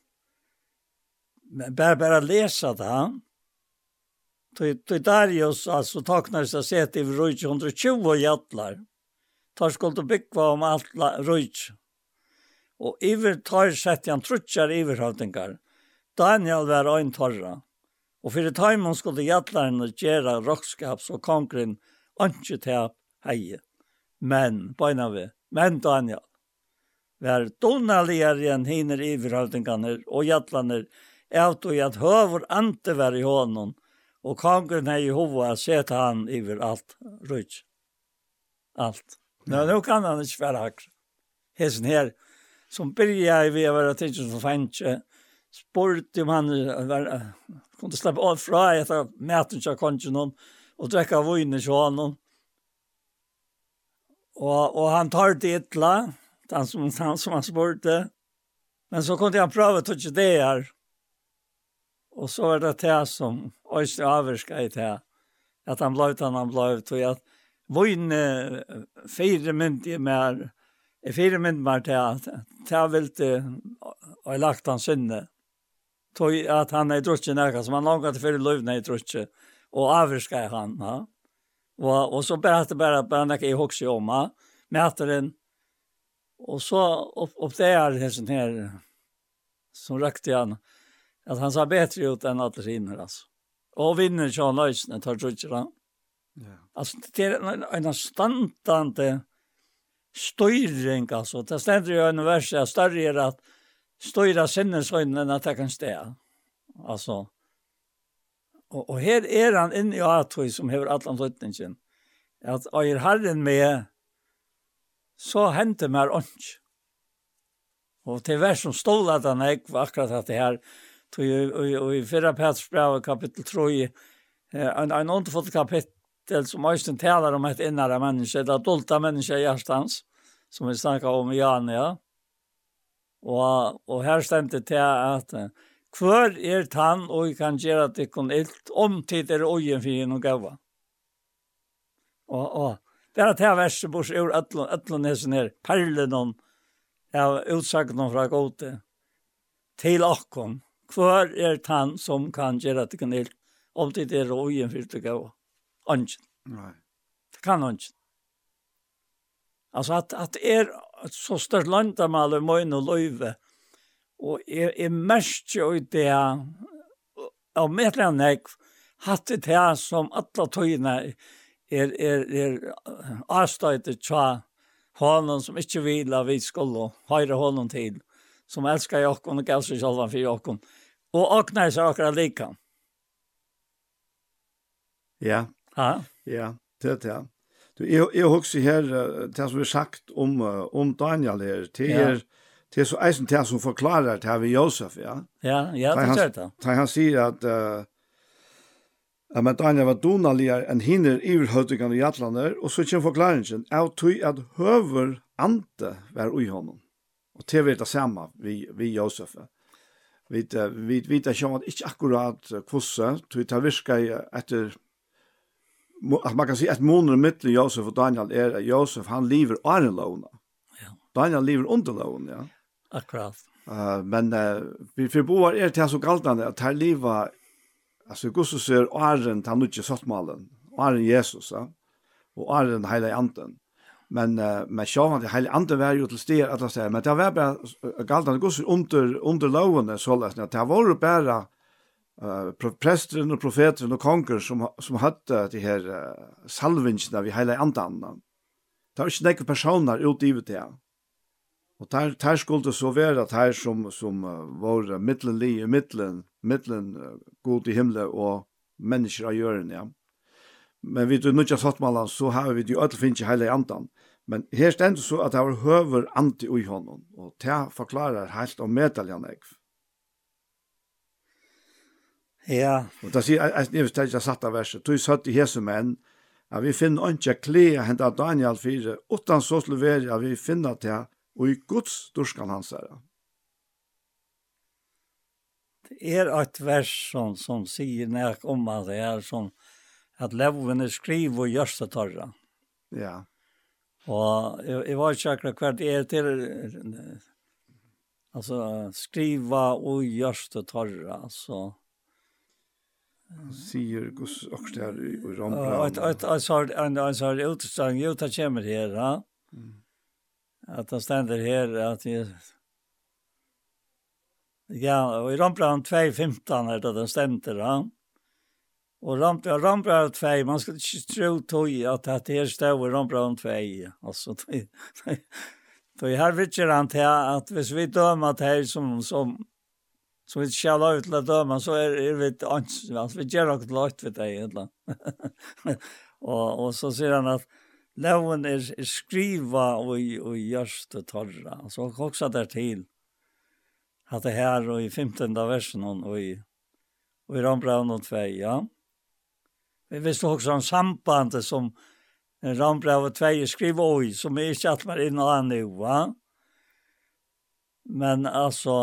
men bara bare läsa det han. Till Darius altså, taknar seg sett i 120 jättlar tar skulle byggva om alt rujt. Og iver tar sett han trutjar iverhavdingar. Daniel var ein torra. Og fyrir taimon skulle gjallarne gjera rockskaps og kongren anki tap heie. Men, beina vi, men Daniel, var donaligare enn hiner iverhavtingarne og gjallarne eit og at høver ante var i hånden, og kongren hei i hova seta han iver alt rujt. Alt. Nå, nå kan han ikke være akkur. Hesen her, som byrja i vi var at ikke som fanns, spurt om han var, kunne slippe av fra etter mæten til kongen hon, og drekka vøyne til honom. Og, og han tar det etla, han som, han som han spurte, men så kunne han prøve til ikke det her. Og så var det det som, og ikke i det, at han blei, han blei, tog at Voin fire mynd i mer, e fire mynd mer til at ta vilt og lagt han synne. Tog at han er drutje nærkast, som han langt til fyrir løvna i drutje, og avvirska han, Ja. Og, og så bare at det bare, bare nekka i hoksi om, ha? Mæteren, og så opp, opp det er hessen her, som røkte han, at han sa bedre ut enn alle siner, altså. Og vinner ikke han løsene, tar drutje han. Ja. Alltså det är en standande styrring alltså. Det ständer ju en vers där större är att styra sinnesögonen att det kan stå. Alltså. Och, och här är han inne i Atoi som hever allan tøytningen. At øyer herren med så hente mer ånds. Og til vers som stod at han ikke var akkurat at det her. Og i 4. Peters brev kapittel 3, en, en åndefullt kapittel Bechtel som Øystein talar om et innere menneske, et adulta menneske i hjertens, som vi snakket om i Jania. Og, og her stemte til at hver er tann og kan gjøre at det kun ilt, om tid er øyen for henne og gava. Og, og det er til verset bors ur ætlun hesen her, perlen om, ja, utsagnen fra gode, til akkon, hver er tann som kan gjøre at det kun ilt, om tid er øyen for henne og gava ånden. Nei. Det kan ånden. Altså at, at är er så stort landamal i mojn og løyve, og er, er mest jo i det og med av medlemnek hatt det her som alle tøyene er, er, er avstöjter tja hånden som ikke vil at vi skulle höra hånden til, som elsker jokken og gav sig själva för jag och och aknar sig akra lika. Ja, Ja. Ja, det er det. Du jeg, jag hugger här det som vi sagt om om Daniel här till er det er så eisen till som forklarer det her ved Josef, ja. Ja, ja, det er det. Da han sier at, uh, Ja, men Daniel var donaligere enn hinner iverhøytøkene i atlander, og så kommer forklaringen, av tog at høver ante var ui honom. Og til vi er det samme, vi, vi Josef. Vi vet ikke om at ikke akkurat hvordan, tog det virker etter att man kan säga att månader mellan Josef och Daniel är att Josef han lever under låna. Ja. Daniel lever under låna, ja. Akkurat. Uh, men uh, vi förboar er till så galtande att här leva alltså Guds ser åren han inte satt malen. Åren Jesus, ja. Och åren hela anden. Men uh, men sjön det hela anden var ju till steg att säga men det var bara galtande Guds under under låna så läs att det var bara uh, presteren og profeteren og konger som, som hadde de her uh, salvingsene vi heilig andan. Det var ikke nekke personer utgivet det. Og der, der skulle så være at her som, som uh, var middelen li, middelen, middelen uh, god i himmelen og mennesker av jøren, ja. Men vi du nødja man så har vi jo alle finnes i hele andan. Men her stendur så at det var høver anti ui honom, og det forklarer helt om metaljan. Ja. Og det sier, jeg vet ikke, satt av verset, du satt i hese menn, at vi finner ikke klea hent av Daniel 4, utan så slå være at vi finner til, og i Guds dorskan hans er Det er et vers som, som sier nærk om at det er som, at levene skriver og gjørs det torra. Ja. Og jeg, jeg var ikke akkurat hva det er til, altså skriva og gjørs det torra, altså sier gus också där i Rombra. Att att att så en en så utstång ju ta kemer här, va? Att han ständer här att vi Ja, i Rombra 215 er det den ständer, ja. Og Rombra Rombra 2, man skal ikke tro tog at det här står i Rombra 2, altså. For her här vill jag at att hvis vi dømer til som, som så vi skal ut til å døme, så er, er vi ikke ansvarlig. Vi gjør noe løyt ved deg, egentlig. og, og så sier han at loven er, er skriva og, og gjørst og torra. Så han koksa der til at det her og i 15. versen og i, og i Rambraun og Tvei, ja. Vi visste også om sambandet som Rambraun og Tvei skriver og i, som er ikke at man er inne og annet, ja. Men altså,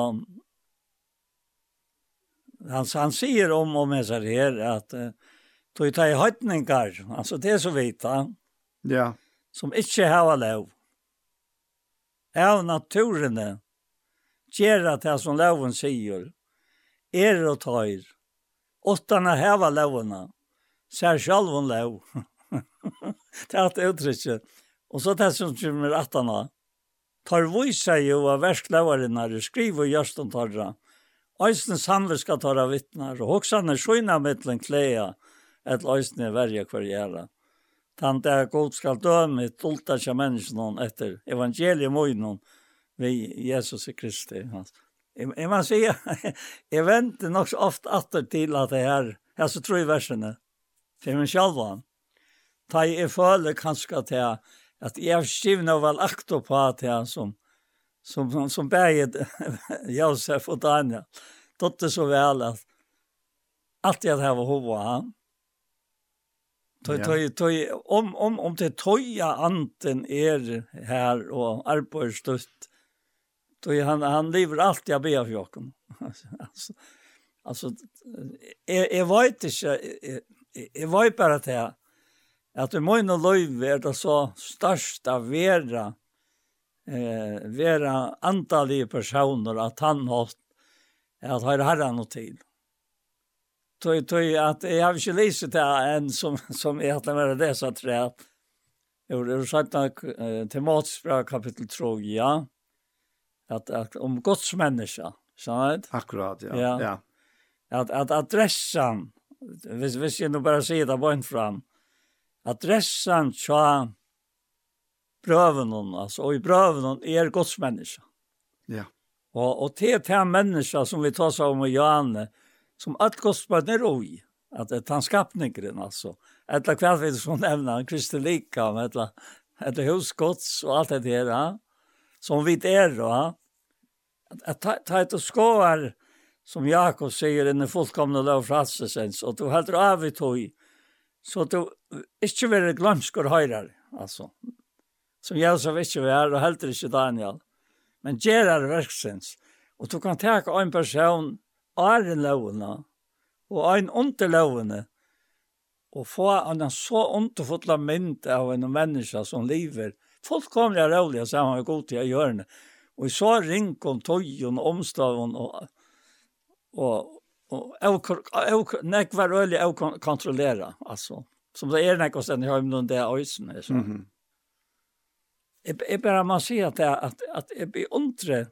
han, han sier om och med sig her att uh, tog ta i høytninger, alltså det är så vita. Ja. Som inte har lov. Av naturene gjør att det som loven säger är og tar. Åttarna lovene, ser selv om lov. det er att uttrykket. Och så det som kommer attarna. Tar vise jo av värstlovarna, skriver gjørst om tarra. Øysene samler skal ta av vittnar, og hoksene skjønner mittlen klea, et øysene verja hver gjerne. Tant er god skal døme tulta tolta kja menneskene etter evangeliet møgnen ved Jesus Kristi. Jeg må si, jeg venter nok så ofte atter til at det her, jeg så tror i versene, til min sjalvan. Ta jeg føler kanskje til at jeg er skivne vel akto på til som som, som som bägge Josef och Daniel. Dotter så väl att allt det här var han. Tøy, tøy, tøy, om, om, om det tøya anten er her og arbeid støtt, tøy, han, han lever alltid av ber for jokken. altså, altså, jeg, jeg vet ikke, jeg, jeg vet bare til at det må inn og løyve er det så størst av vera, eh, vera andalige personer at han hatt at har herra noe til. Tøy, tøy, at jeg har ikke lyst til en som, som er at det er det, så tror jeg. det er sagt nok til Mats fra kapittel 3, ja. At, at om Guds menneske, sant? Akkurat, ja. ja. ja. At, at adressen, hvis, hvis jeg nå bare sier det bare fram, adressen tja brøven hon, altså, og i brøven hon er Guds menneske. Ja. Og, og til til menneske som vi tar seg om i Johanne, som alt Guds menneske er oi, at det er tannskapningren, altså, etter hva vi som nevner, Kristi Lika, etter, etter hos Guds og alt det der, ja? som vi er, ja? at ta et og skåer, som Jakob sier, inne fullkomne lov fratsesens, og du heldur av i tog, så du ikke vil og høyre, altså, som Jelsov ikke var, og heldur ikke Daniel. Men Gerard verksens. Og du kan teka en person, æren lovene, og en under lovene, og få en så underfotla mynd av en menneske som lever. Folk kommer jeg så han har god til å gjøre det. Og så ring om tøyen, omstaven, og, og, og, og nek var øyelig å kontrollere, altså. Som det er nek å den hjemme noen det er øyne, så. Mm -hmm. Jeg, jeg bare må si at jeg, at, at jeg blir ondre.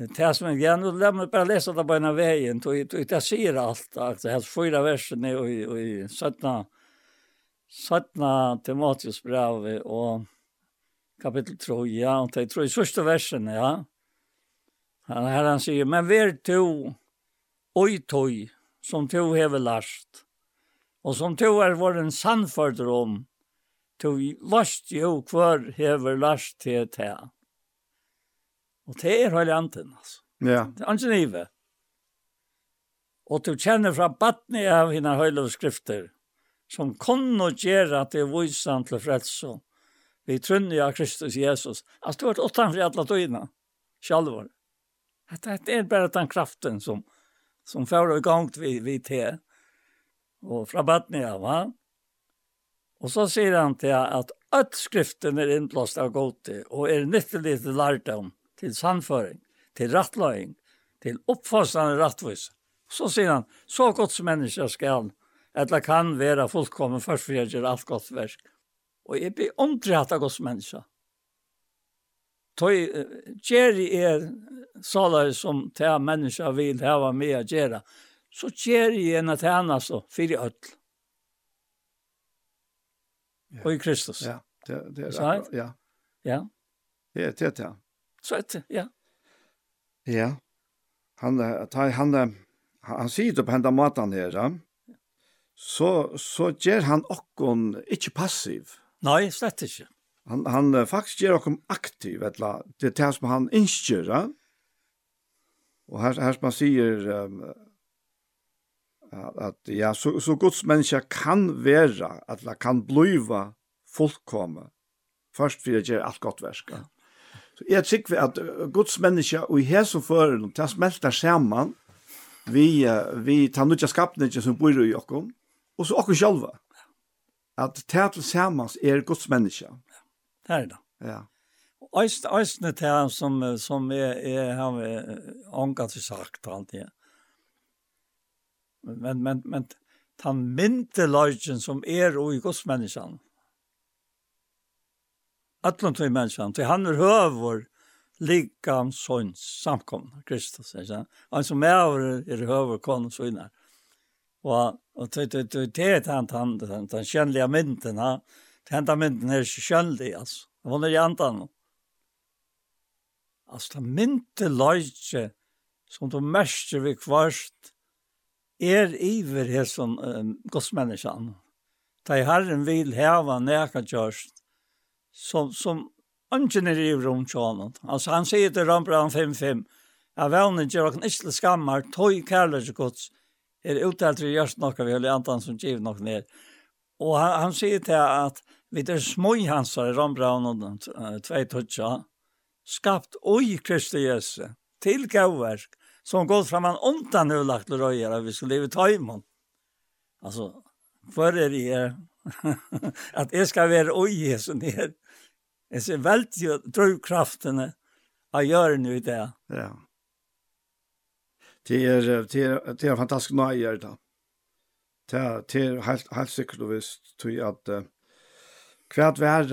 Det som jeg gjerne, la meg bare lese det på en av veien, og det sier alt, at det er fyra versene i, i 17. 17. Timotius brev og kapittel 3, ja, og det tror jeg første versene, ja. Han, Her han sier, men vær to, oi tog, som to hever last, og som to er vår en sannførder om, tog last jo kvar hever last til te. Og det er hele anten, altså. Ja. Det er ikke nive. Og du kjenner fra battene av henne høyla skrifter, som kunne gjøre at det er visan til frelse. Vi trunner av Kristus Jesus. Altså, du har vært åttan fri alle tøyene, sjalvor. Det er bare den kraften som, som fører i gang vi, vi te. Og fra battene av, ja. Og så sier han til at at skriften er innblåst av gode og er nyttelig til lærdom, til sannføring, til rattløying, til oppfostrande rattvis. Så sier han, så godt som mennesker skal, eller kan være fullkommen først for jeg gjør alt godt verk. Og jeg blir omtrett av godt som mennesker. Toi, Jerry er sånn som til mennesker vil hava med å gjøre, så Jerry er en av tjeneste for i ødel ja. og i Kristus. Ja, det, det er så, akkurat, ja. Ja. Det, er det, ja. Så etter, ja. Ja. Han, ta, han, han, han sier det på hendan maten her, ja. så, så gjør han okkon ikke passiv. Nei, slett ikke. Han, han faktisk gjør okkon aktiv, vet du, det er det som han innskjør. Ja? Og her, her som han sier, um, at ja så så Guds menneske kan være, at det kan bliva først for å gjøre alt godt versk. Ja. Så jag tycker att Guds menneske, og i hese føren, til tas smälta samman vi vi tar nu just skapningen som bor i Jakob og så också at til til sammen er Guds människa. Det er det. Ja. Och öst östnet här som som är är har vi angat sagt alltid men men men han minte som er og i Guds menneskan. Atlant til til han er høver likam sånn samkomne, Kristus, ikke sant? Han som er er høver kon sånne. Og og til til til det han han han han kjennelige mynten, ha. Henta mynten er kjennelig, altså. Hun er i antan. Altså, det mynte lodgen som du mestjer vi kvarst, er iver hesson um, godsmänniskan. Ta i Herren vil heva näka kjørst som, som ønsken er iver om tjanen. Altså han sier til Rambran 5.5 Jeg vevner gjør okken ikke skammer, tøy kærlighet gods er uttalt til å gjøre noe vi har antan som giver noe ned. Og han, han sier til at vi er smøy hans her, Rambran og uh, tvei tøtja skapt oi Kristi Jesu til gavverk som gått fram en ontan nu lagt och röjer att vi skulle leva ta imon. Alltså, för er är att jag ska vara oj så ner. Jag ser väldigt ju drivkrafterna jag gör nu det. Ja. Det är, det är, det är fantastiskt nöjer det. Det är helt, helt sikkert og visst, tror jeg at uh, hva er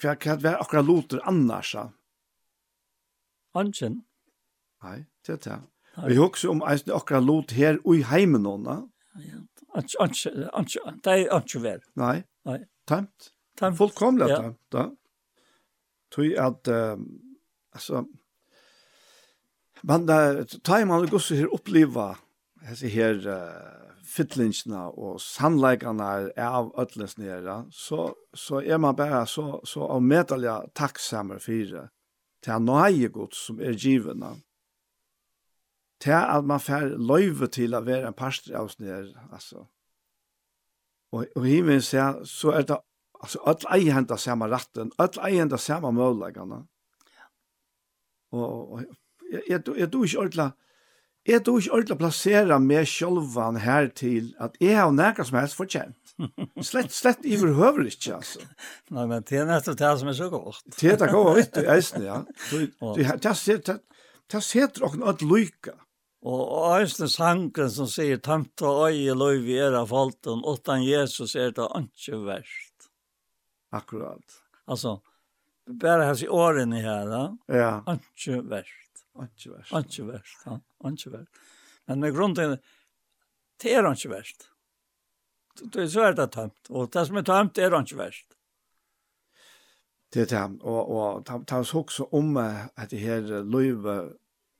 hva er akkurat låter annars? Hansjen? Nei. Det er det. Vi husker om eisen akkurat lot her og i heimen henne. Ja, det er ikke vel. Nei, Nei. tamt. Fullkomlig tømt, da. Tøy at, altså, man, ta man og gosser her oppleva, hese her, fittlingsna og sannleikene er av ødlens nere, så, så er man bare så, så avmedelige takksamer for det. Det er nøye gods som er givende til at man får løyve til å være en pastor av sånn her, altså. Og, og i min se, så er det, altså, alle eier av samme ratten, alle eier av samme målleggene. Og, og jeg, jeg, jeg tror ikke ordentlig, jeg tror ikke ordentlig å plassere meg selv her til at jeg har nærkast som helst fortjent. Slett, slett i behøver ikke, altså. Nei, men det er nettopp det som er så godt. Det er det godt, vet du, eisen, ja. Det er det, det, det, det, det, det, det, det, det, det, det, det, Og, og eisne sangen som sier «Tanta øye løy vi er av falten, åttan Jesus er det ikke verst». Akkurat. Altså, bare hans i årene her, da. ja. ikke verst. Ikke verst. Ikke verst, ja. Ikke verst. Men med grunn til det er ikke verst. Det er svært det tømt, og det som er tømt er ikke verst. Det er det, og, og ta, ta oss også om at det her løyve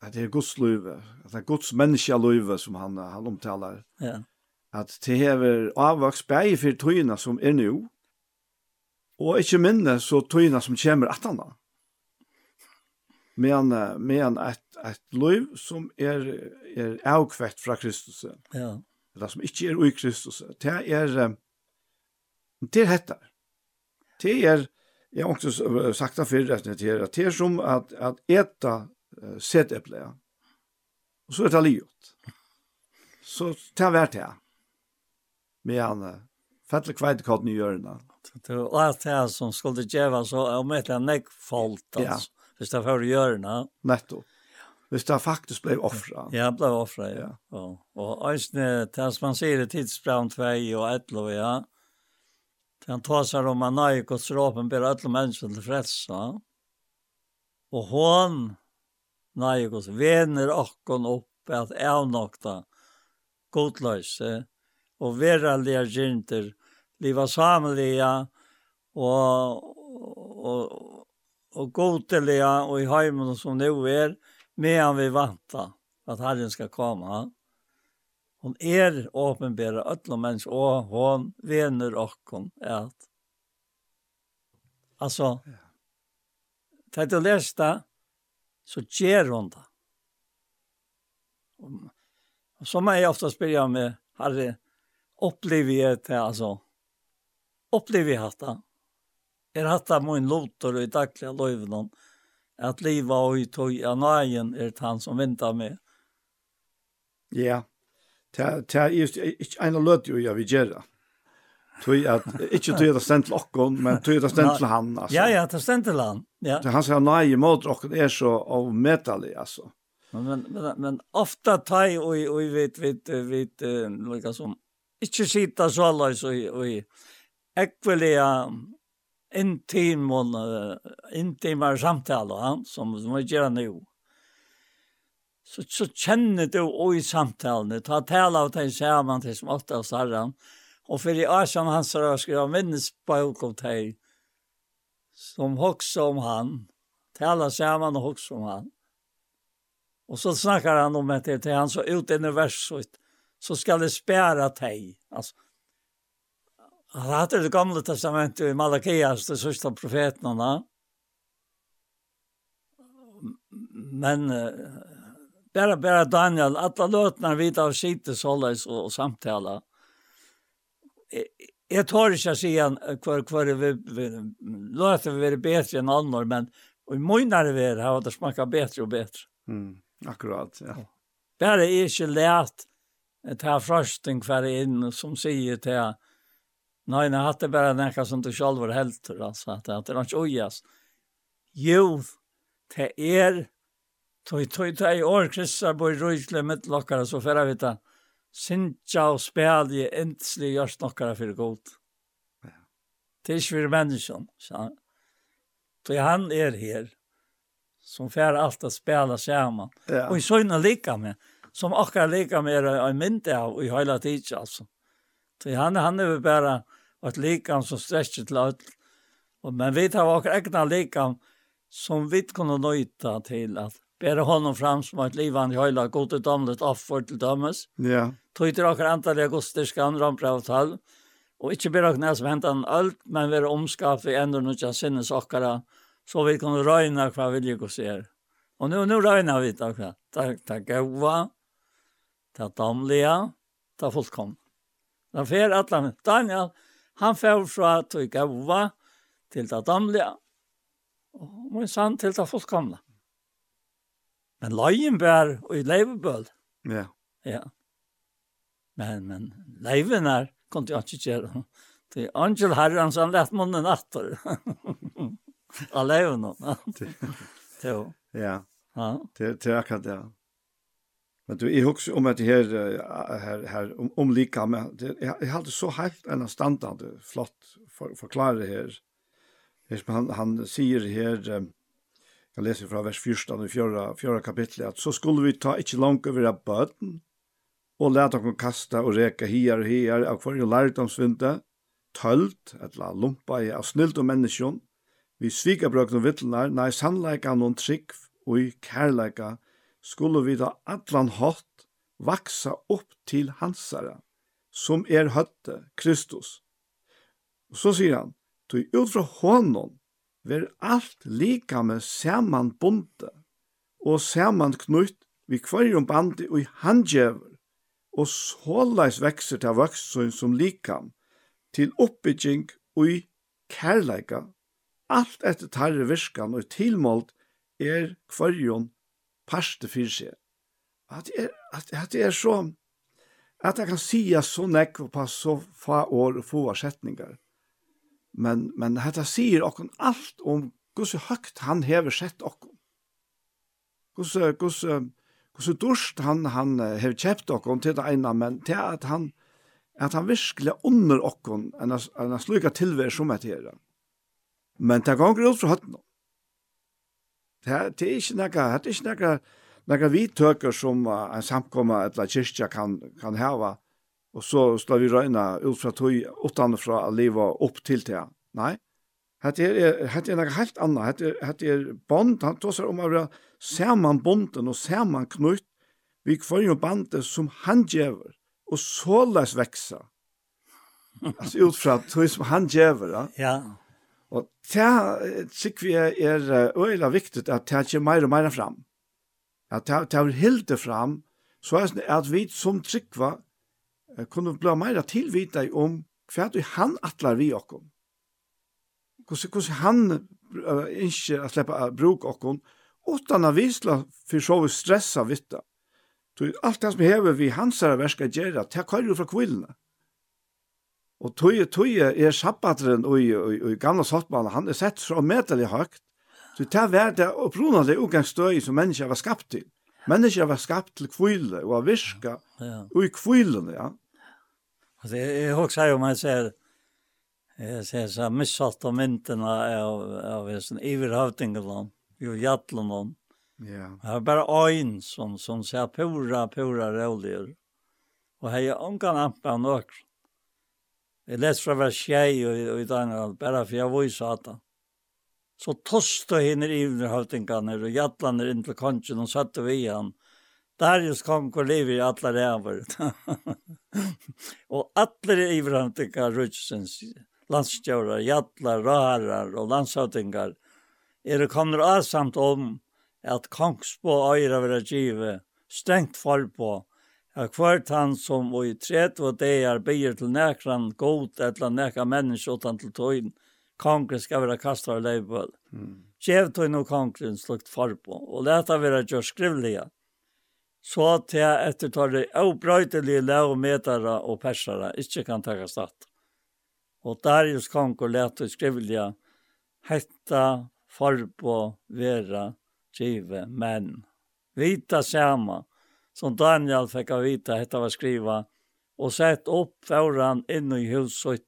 att det er Guds liv, att det er Guds menneske liv som han, han omtalar. Ja. Att det hever avvaks bæg för tøyene som är nu, og ikke minne så tøyene som kommer at han da. Men, men ett, ett liv som är, är avkvett fra Kristus. Ja. Det som ikke er ui Kristus. Det är, det er hettar. Det är, jag har också sagt det förr, det er, det er som att, att äta uh, seteple. Og så er det livet. Så det var det. Med han uh, fettle kveitekott i hjørnet. Det var alt det som skulle gjøre så om et eller annet folk, altså. Ja. Hvis det var i det. Netto. Hvis det faktisk blev offra. Ja, blev offra, ja. ja. Og eisne, tals man sier i tidsbrann 2 og 11, ja. Det han tar seg om man nøy, gods råpen ber alle mennesker til frelsa. Og hon nei, gos, vener okkon opp at avnokta godløse og veraldiga gynter, liva samliga og, og, og godeliga og i heimen som nu er, medan vi vanta at Herren skal komme. Hon er åpenbæra öllum mens og hon vener okkon at. Altså, ja. Tatt og lesta, så gjør hon det. Och så må jeg ofta spyrja med Harry upplever jag det alltså upplever jag det. Er hatta min lotor i dagliga löven at livet og i tog av nøyen er det han som venter med. Ja, det er just en løt jo jeg vil gjøre. Tui at ikkje tui at det stend til okkon, men tui at det stend til han, altså. Ja, ja, det stend til han. Ja. Så han sier nei imot okkon er så av metallig, altså. Men, men, men, men ofta tai og vi vet, vet, vet, lika som, ikkje sita så alla så i, og ekvelia intim og intimar samtale, han, som vi gjør nu. Så, så kjenner du og i samtalen, ta tala av deg sammen til som ofta av sarran, og Och för i Arsam hans har jag skrivit minnesbok om deg, Som också om han. Tala sammen og också om han. Och så snackar han om att det är han så ut i universet, Så skal det spära dig. Alltså. Han hadde det gamla testamentet i Malakias, det sista profeterna. Men uh, bara bara Daniel, alla løtene vid av sitt sålles och, och samtala jag tar ikke å si igen kvar kvar vi låter vi være bättre än annor men och i månader är det här har det smakat bättre och bättre. Mm, akkurat, ja. Bare er ikke lært lätt att ha frösten kvar som säger till Nei, Nej, hatt hade bara nekka som du selv var helt alltså att det är inte ojas. Jo, det tog, tog, tog, tøy år kristna bor i Rysle, med lokkara så færa vita. Sintja og spæli endelig gjørs nokkara fyrir god. Det er ikke fyrir menneskjon, sier Så han er her, som fer alt at spæla saman. Ja. Og i søgna lika med, som akkar lika med er en mynd av i heila tids, altså. Så han, han er jo bare et likam som stresser til alt. Men vi tar akkar egna likam som vi kunne nøyta til at bära honom fram som ett livande hela gode av offer till dömes. Ja. Tog det också antal augusti andra rampra och tal. Och inte bara knäs väntan allt men vara omskaff i ändå några sinnes åkara så vi kan röjna kvar vill jag se. Och nu nu röjna vi tack. Tack tack goda. Ta damliga. Ta fullkom. Den fer alla Daniel han fer fra tog goda till ta damliga. Och min sann till ta fullkomna. Men leien var i leivebøl. Ja. Ja. Men, men leiven er, kom til ikke gjøre. Det er Angel Herren som lett munnen etter. Av leiven. Ja. Ja. Ja. Det er akkurat det. Men du, jeg husker om at det her, her, her om, om lika med, det, jeg, jeg hadde så helt en standard, flott for, forklare her. Han, han sier her, um, Jeg leser fra vers 1 i 4, fjärde kapitlet, at så skulle vi ta ikke langt over av bøten, og leta okkur kasta og reka hier og hier av hverju lærdomsvinde, tølt, eller lumpa i av snilt og menneskjon, vi svika brøkn og vittlunar, nei sannleika noen trygg og i kærleika, skulle vi da atlan hatt vaksa opp til hansara, som er høtte, Kristus. Og så sier han, du ut fra hånden ver alt lika med saman bunte og saman knutt vi kvarjum bandi og handjever og såleis vekser til vaksun som likam til oppbygging og i kærleika alt etter tarre virskan og tilmålt er kvarjon parste fyrir seg. At det er, at, at det er så, at jeg kan sia så nekk og passe så få år og få setningar. Men, men dette sier okken alt om hvordan høgt han hever sett okken. Hvordan, hvordan, hvordan dorsk han, han hever kjept okken til det ene, men til at han, at han virkelig under okken enn han slukker tilver som et her. Men det ganger ut fra høtten. Det, det er ikke noe, det er ikke noe, noe vi tøker som en samkommer eller kyrkja kan, kan heva, Og så skal vi røyna ut fra tog, utan fra å leva opp til det. Nei, hette er, hette er noe helt annet. det er, det er bond, han tåser om å være saman bonden og saman knutt, vi får jo bandet som han gjever, og såles veksa. Altså ut fra tog som han gjever. Ja. ja. Og det tykker vi er øyla viktig at det ikke mer og mer fram. At det er hilde fram, så er det at vi som tryggva kunne bli mer tilvita om hva du han atlar vi okkom. Hvordan han uh, ikke at å uh, bruk okkom, utan å visla for så vi stressa vitta. Så alt det som hever vi hans her verska gjerra, det kan jo fra kvillene. Og tøye, tøye er sabbateren og i gamla sottmannen, han er sett så medelig høyt. Så det var det opprunande utgangsstøy som mennesker var skapt til. Mennesker var skapt til kvile og av virka og i kvilene, ja. Alltså jag huxar om jag ser jag ser så missalt om mynterna av av en sån överhövdingeland. Jo jallan Ja. Jag har bara en som som ser pura pura rolig. Och här är onkan ampa nog. Jag läser fra vers 6 og i denne, bare for jeg viser at han. Så tosta hinner ivner høvdingene og jatlaner inn til kongen og satte vi han. Darius kom och lever i alla rävar. och alla är i Rutsens landstjörar, jallar, rarar och landsavtingar. Är det kommer avsamt om att kongsbo öra vara give strengt fall på at hvert han som i tret og det er byr til nekran god eller nekra menneske utan til tøyn, kongren skal være kastar og leivbøl. Mm. Kjev tøyn og kongren slukt far på, og leta vera gjør skrivlige, så til jeg etter tar det avbrøytelige lærometere og persere ikke kan ta statt. Og Darius kong og lette skrivelige hetta på vera give menn. Vita sama, som Daniel fikk av vita hetta var skriva, og sett opp foran inn i huset.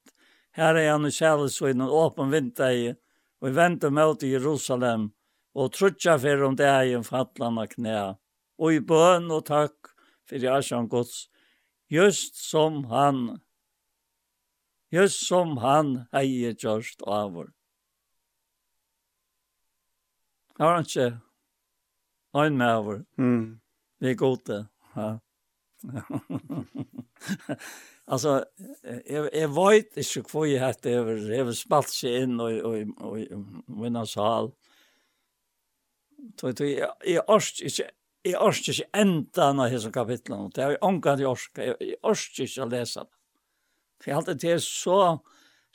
Her er han i kjælesvinn og åpen vindegi, og vi venter mot i Jerusalem, og trutja for om det er en fattlanda knæa og i bøn og takk fyrir Asjan Guds, just som han, just som han heie gjørst avur. Det var ikke en med avur. Mm. Vi er gode. Ja. altså, jeg, jeg vet inte vad jag hade jeg har spalt seg inn og, og, og, og, og vinna sal. Tror du jag är orst inte jeg orsker ikke enda av hese kapitlen, det er omgang jeg orsker, jeg orsker ikke å lese det. For jeg alltid det er så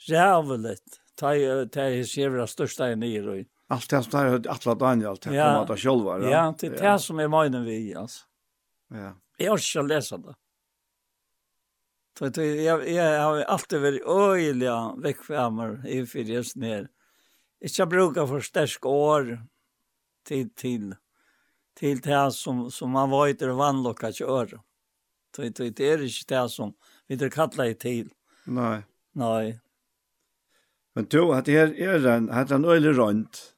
rævelig, det er jeg sier det største jeg nye i. Allt det som är Atla Daniel till ja, att själva. Ja, ja det är det som är meningen vi alltså. Ja. Jeg orsker ikke å lese det. Så det jeg, jeg har alltid varit öjliga veckframmer i fyrjes ned. Ikke brukar for sterske år til, til, till det som som man var ute och vann øre. kör. Det det det är det som vi det kallar i til. Nej. Nej. Men du, att det här är en hade en öle runt.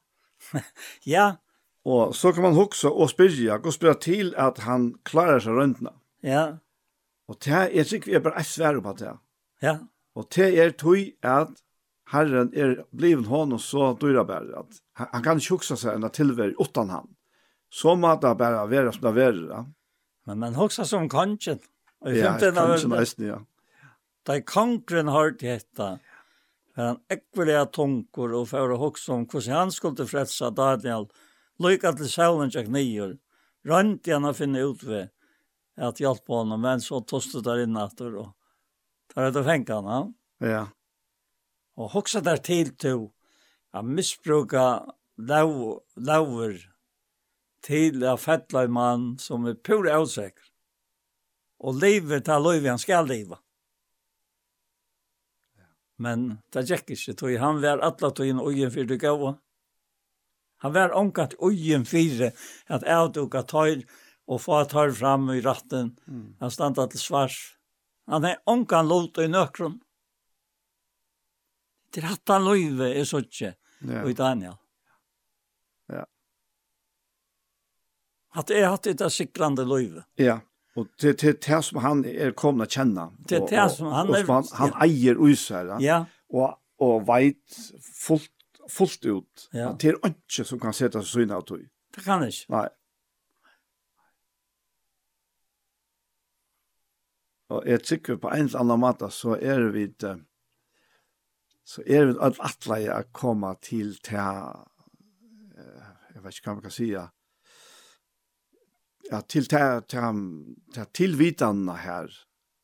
ja. Och så kan man huxa och spyrja och spyrja till att han klarar sig runtna. Ja. Och det här är vi är bara svär på det. Ja. Och det är tog att Herren är bliven honom så dyra bär att han, han kan tjuksa sig en tillvär utan han så må det bare være som det være. Ja. Men man husker som kanskje. Og i ja, kanskjen eisen, ja. Da kankren har det hette, for han ekvelige tunker og for å huske om hvordan han skulle frelse Daniel, lykka til sjælen tjekk nyer, rønt igjen å finne ut ved at hjelpe honom, men så tostet der inn etter, og der er det fengt han, ja. Ja. Og huske der til to, han misbruka lauver, til å fettla en mann som er pur avsikker. Og livet tar livet han skal leva. Men det gikk ikke, tog han var atla tog inn ugen for det gav. Han var omkatt ugen for at jeg tog at tøyr og få tar fram i ratten. Mm. Han standa til svars. Han er omkatt lot i nøkron. Til at han livet er så ikke, ja. og i Daniel. At jeg hatt det sikrande løyve. Ja, och det det det som han är komna att känna. Det er det som han er... Han, han eier uiser, ja. och och vet fullt, fullt ut. Ja. Det är inte som kan sätta sig inn av tog. Det kan ikke. Nej. Och jag tycker på en eller annan måte så är vi så är vi alla är att komma till til jag vet inte vad man kan säga. ja ja, til ta, ta, ta vitan her.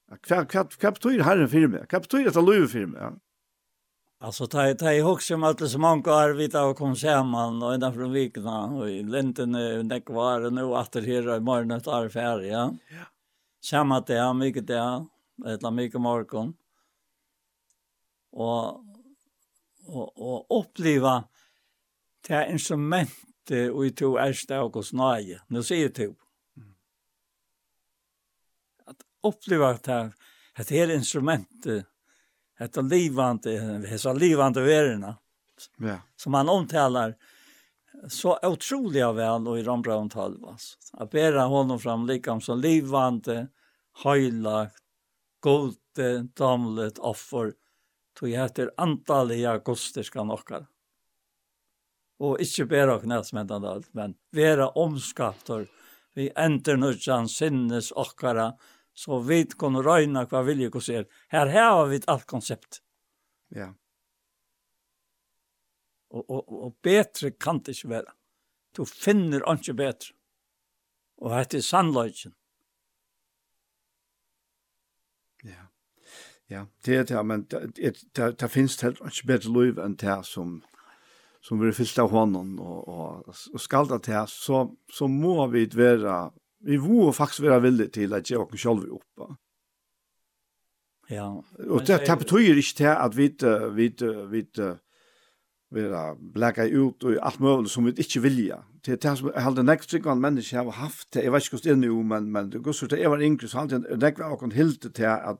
Hva, hva, hva betyr herren for meg? Hva betyr det løyve for? Ja? Alltså ta ta i hooks som att så många har vita och kom samman och ända från vikna och i lenten det kvar nu åter här i morgon att är färdig ja. Ja. Samma det är mycket det eller mycket morgon. Och och och uppleva det instrumentet och i to ärsta och snäje. Nu ser det typ oppleva at det at her instrumentet, detta livande, dessa livande vererna, ja. som han omtalar så otroliga väl och i Rambraun 12. Alltså. Att bära honom fram likam som livande, höjlagt, gode, damlet, offer, tog heter antaliga gosterska nockar. Og ikkje bæra knæsmentan alt, men vera omskaptor, vi enter nudjan sinnes okkara, så vi kan røyna hva vilje hos er. Her har vi alt konsept. Ja. Og, og, og betre kan det ikke være. Du finner ikke betre. Og dette er sannløgjen. Ja. Ja, det er det, men det, det, det, det finnes helt ikke bedre liv enn det som som vi fyllt av hånden og, og, og skalda til, så, så må vi være vi vore faktisk være villige til at gjøre oss selv oppe. Ja. Og det, det betyr ikke til at vi, vi, vi, vi blæka ut og alt mulig som vi ikke vilja. Det er det som jeg halde nekst tryggvann mennesker har haft det, jeg vet ikke hva det er nu, men, men det går så til jeg var yngre, så halde jeg nekva og hilde til at,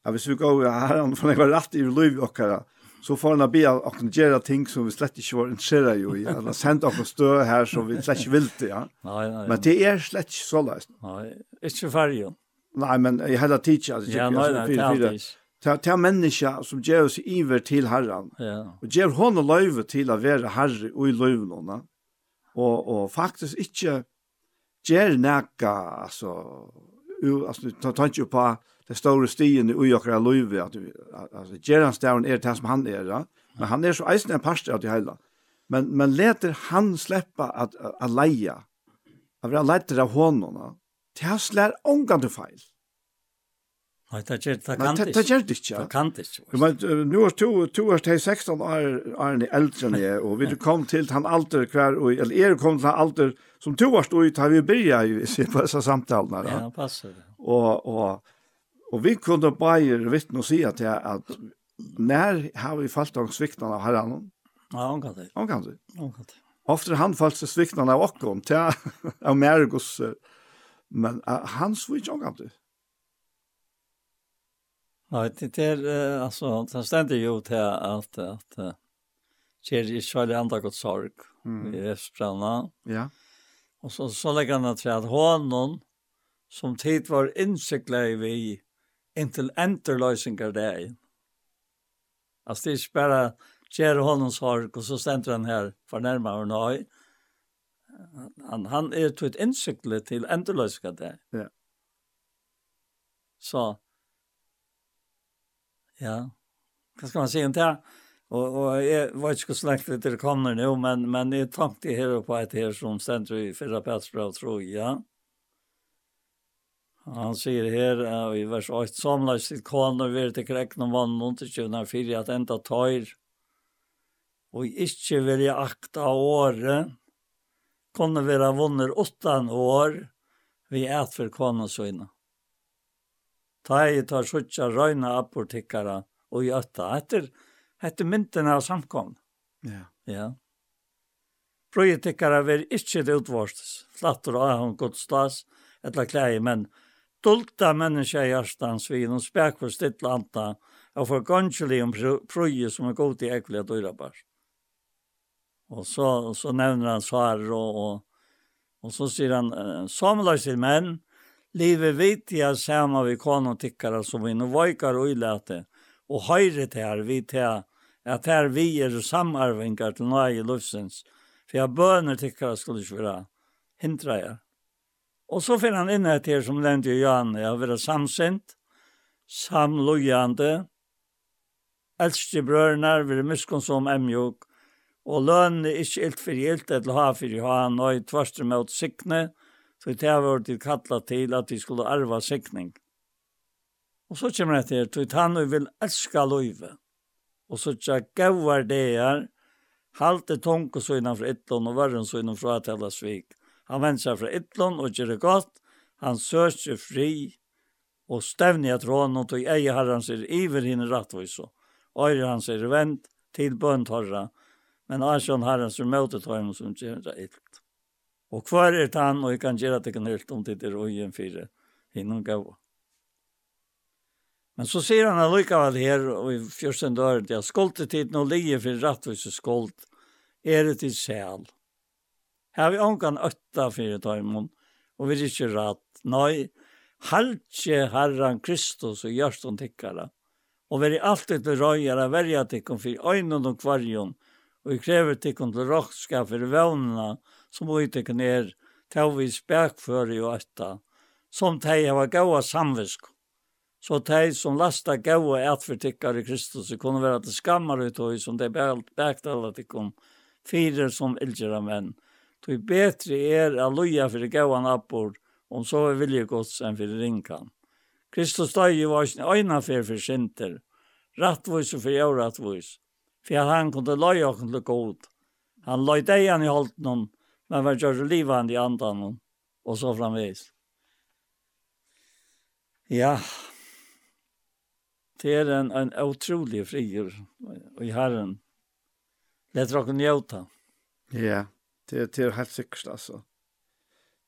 Ja, hvis vi går her, for jeg var rett i livet okkara, så får han be att kunna göra ting som vi slett ikke var intresserade i. Han har sendt oss stø her som vi slett ikke vill det. Ja. Nei, nei. men det er slett ikke så løst. Nei, ikke färgen. Nei, men jag hade teacher. Alltså, ja, nei, nei, nej, nej, fyra, fyra. Det er mennesker som gjør oss iver til herren. Ja. Og gjør ger honom løyve til å være herre og i löjvnåna. Och, och faktiskt inte ger näka, alltså, altså, ta, ta ikke på det store stien i okra løyve, at altså, gjerandstavn er det som han er, ja? men han er så eisen en parster av det hele. Men, men leter han sleppa at, at leia, at være leiter av hånden, til han slær ångan til feil. Nei, det gjør det kan ikke. Det gjør det ikke. Det kan det ikke. Men nå er to, to år til 16 år, er han eldre enn jeg, og vi kom til han alder hver, eller er kom til han alder som to år stod ut, har vi byrja i, i på disse samtalene. Ja, passer det. Og, og Og vi kunne bare vittne og si at, jeg, at når har vi falt av sviktene av herren? Ja, han kan det. Han kan det. Han kan det. Ofte han falt til sviktene av åkken, til av Mergos, men uh, han svikt han kan det. Nei, det er, uh, altså, det stender jo til at, at uh, kjer i kjøle andre godt sorg mm. i Esprana. Ja. Og så, så legger han til at hånden, som tid var innsiklet vi inntil enterløysinger det er. Altså det er ikke bare kjære hånden sorg, og så stender han her for nærmere og nøy. Han, han er tog et innsiktlig til enterløysinger det er. Ja. Så, ja, hva skal man si om det? Og, og jeg vet ikke hvordan det kommer nå, men, men jeg tenkte her på et her som stender i Fyra Petsbra, tror jeg, ja. Han sier her uh, i vers 8, «Samleis til koner vil til krekna vann og til kjønner fyrir at enda tøyr, og ikkje vil jeg akta året, kunne være vunner åttan år, vi et for kona søyne. Ta i tar suttja røyna apotekara og i ötta. Etter, etter mynten av samkomn. Ja. Ja. Projektekara vil ikkje det utvorst, slatter av hon godstas, etter klei, men stolta människa i hjertens vi, noen spek for stitt lanta, og for gonsjelig om pröje som er god till äckliga dyrabars. Och så, så nevner han svar och, och, och så säger han, samlar sig män, livet jeg samma vi konotikkare som vi nå vajkar och iläte, och høyre til her, vi til at her vi er samarvinger til nøye løsens, for jeg bøner tikkere skulle ikke være hindre jeg. Og så finner han inn et her som nevnte Johan, jeg har vært samsint, samlojande, elske brørene, vi er miskunn som emjok, og løn er ikke ilt for ilt, eller ha for ha, nøy tvarster mot sikne, så det har vært kattla til at de skulle arva sikning. Og så kommer det til, så han vil elska løyve, og så tja gauar det er, halte tonko så innanfor ytlån og varren så innanfor atella svik. Han vender seg fra ytlån og gjør det godt. Han søker fri og stevner at rån og tog eie herren sier iver henne rettvis og øyre han sier vent til bønt herre men æsjon herren som møter tøyne som gjør det ylt. Og hver er tann og jeg kan gjøre det ikke ylt om det er øyen fire hinnom gava. Men så sier han allikevel her og i fjørsten døren at skoltetiden og lige for rettvis skuld er det til sjæl har vi ongan øtta fyrir taimon, og vi er ikke rat. Nei, haltje herran Kristus og gjørstånd tikkara, og veri alltid til røyere verja tikkum for øynene og kvarjon, og vi krever tikkum til råkska for vevnene som uittikken er tauvis bækføre og øtta, som teg hava gaua samvisk. Så teg som lasta gaua etfyrtikkar i Kristus, kunne være til skammar ut og som teg bækdala tikkum, fire som ilgjera menn, Tui betri er a loja för det appor om så er vilje gods enn för rinkan. Kristus døy var sin öjna för för sinter. Rattvois och fyrir orattvois. För han kunde loja och til god. Han loj dig han i holten hon, men var gör livande i andan hon. Och så framvis. Ja. Det är en, en otrolig frier i Herren. Det är tråkigt. Ja. Yeah. Det, det er helt sikkert, altså.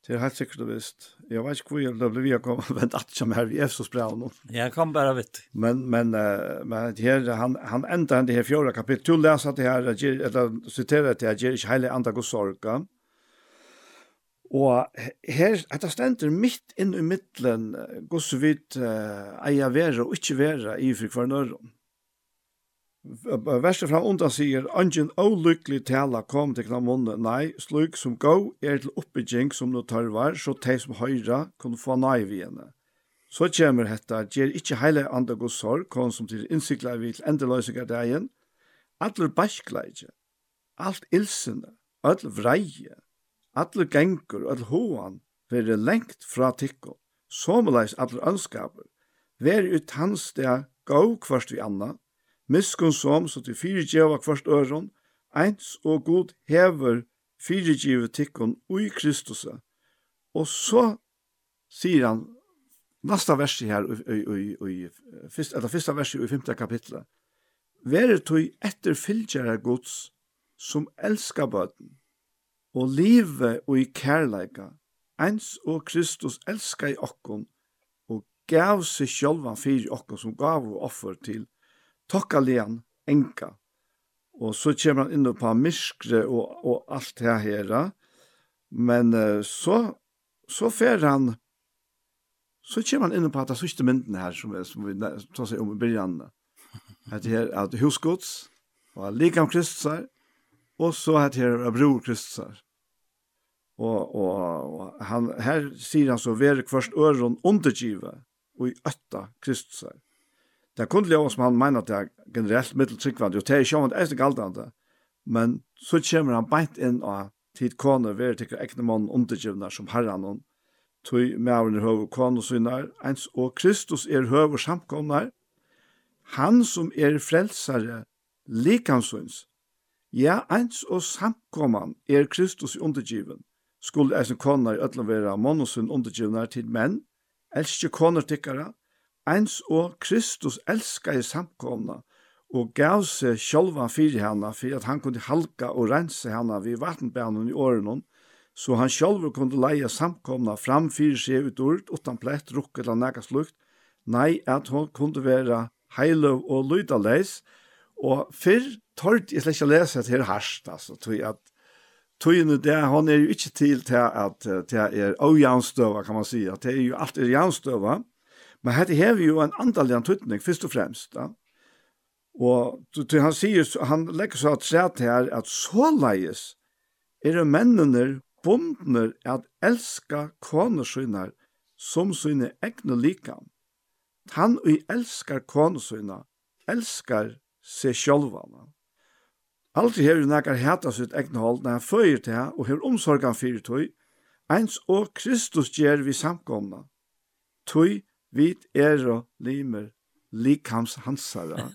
Det er helt sikkert og visst. Jeg vet ikke hvor jeg ble vi å komme, men det som ikke vi er så spra nå. Jeg kan bare vitt. Men, men, uh, men her, han, han enda han det her fjorda kapitlet. Du leser det her, eller siterer det her, «Gjer ikke heile andre god sorga». Og her, dette stender midt inn i middelen, god så vidt uh, eier være og ikke være i for hver nøyre. Verset fra undan sier, «Angen olykkelig tala kom til kna munne, nei, sluk som gå er til oppbygging som nå tørvar, så de som høyra kunne få nei vi henne. Så kommer hetta, gjer ikkje heile andre god sorg, kom som til innsikla vi til endeløsninga degen, atler bæskleidje, alt ilsene, all vreie, atler gengur, all hoan, vere lengt fra tikko, somleis atler ønskaper, vere ut hans det gå kvart vi anna, miskun som, så til fyrirgjeva kvart øron, eins og god hever fyrirgjeve tikkun ui Kristus. Og så sier han, nasta versi her, i, eller fyrsta versi i femte kapitlet, Vere tog etter fylgjere gods som elskar bøten, og live og i kærleika, eins og Kristus elskar i okkon, og gav seg sjølvan fyrir okkon som gav og offer til tokkalian enka. Og så kommer han inn på myskre og, og alt det her. Men så, så fer han, så kommer han inn på at det sørste mynden her, som, som vi tar seg om i begynnelsen. At det her at husgods, og likam kristusar, og så at det her bror kristusar. Og, og, og han, her sier han så, «Vere kvart øron undergive, og i øtta kristusar.» Det er kun lov som han mener at det er generelt middeltrykkvandig, og det er ikke om det sjåvand eisne galdande, men så kommer han beint inn av tid kone ved til ekne mann undergivende som herren og tog med av i høver kone og synner, ens og Kristus er høver samkomne, han som er frelsare likansøns, ja, eins og samkomman er Kristus i undergiven, skulle eisen konar i ötlan vera mann og undergivna til menn, elskje koner tikkara, eins og Kristus elskaði samkomna og gav seg sjálva fyrir hana fyrir at han kunne halka og rense hana vid vatnbænen i åren så han sjálfur kunne leia samkomna fram fyrir seg ut ord utan plett, rukk eller nægast lukt, nei at hon kunne vera heilov og lydaleis, og fyrr tårt, jeg slett ikke lese at her harsht, altså, tog at Tøyene det, han er jo ikke til til at det er avjansdøva, kan man si. Det er jo alt er jansdøva. Men hette hever jo en andalian tøtning, først og fremst. Da. Og til han sier, han legger så at seg her, at såleis er det mennene bondner at elska konersynner som sine egne likam. Han og elskar konersynner, elskar seg sjølvane. Altid hever nekar heta sitt egne hold når han føyer til her og hever omsorgan fyrir tøy, eins og Kristus gjer vi samkomna. Tøy vit er limer likams hansara.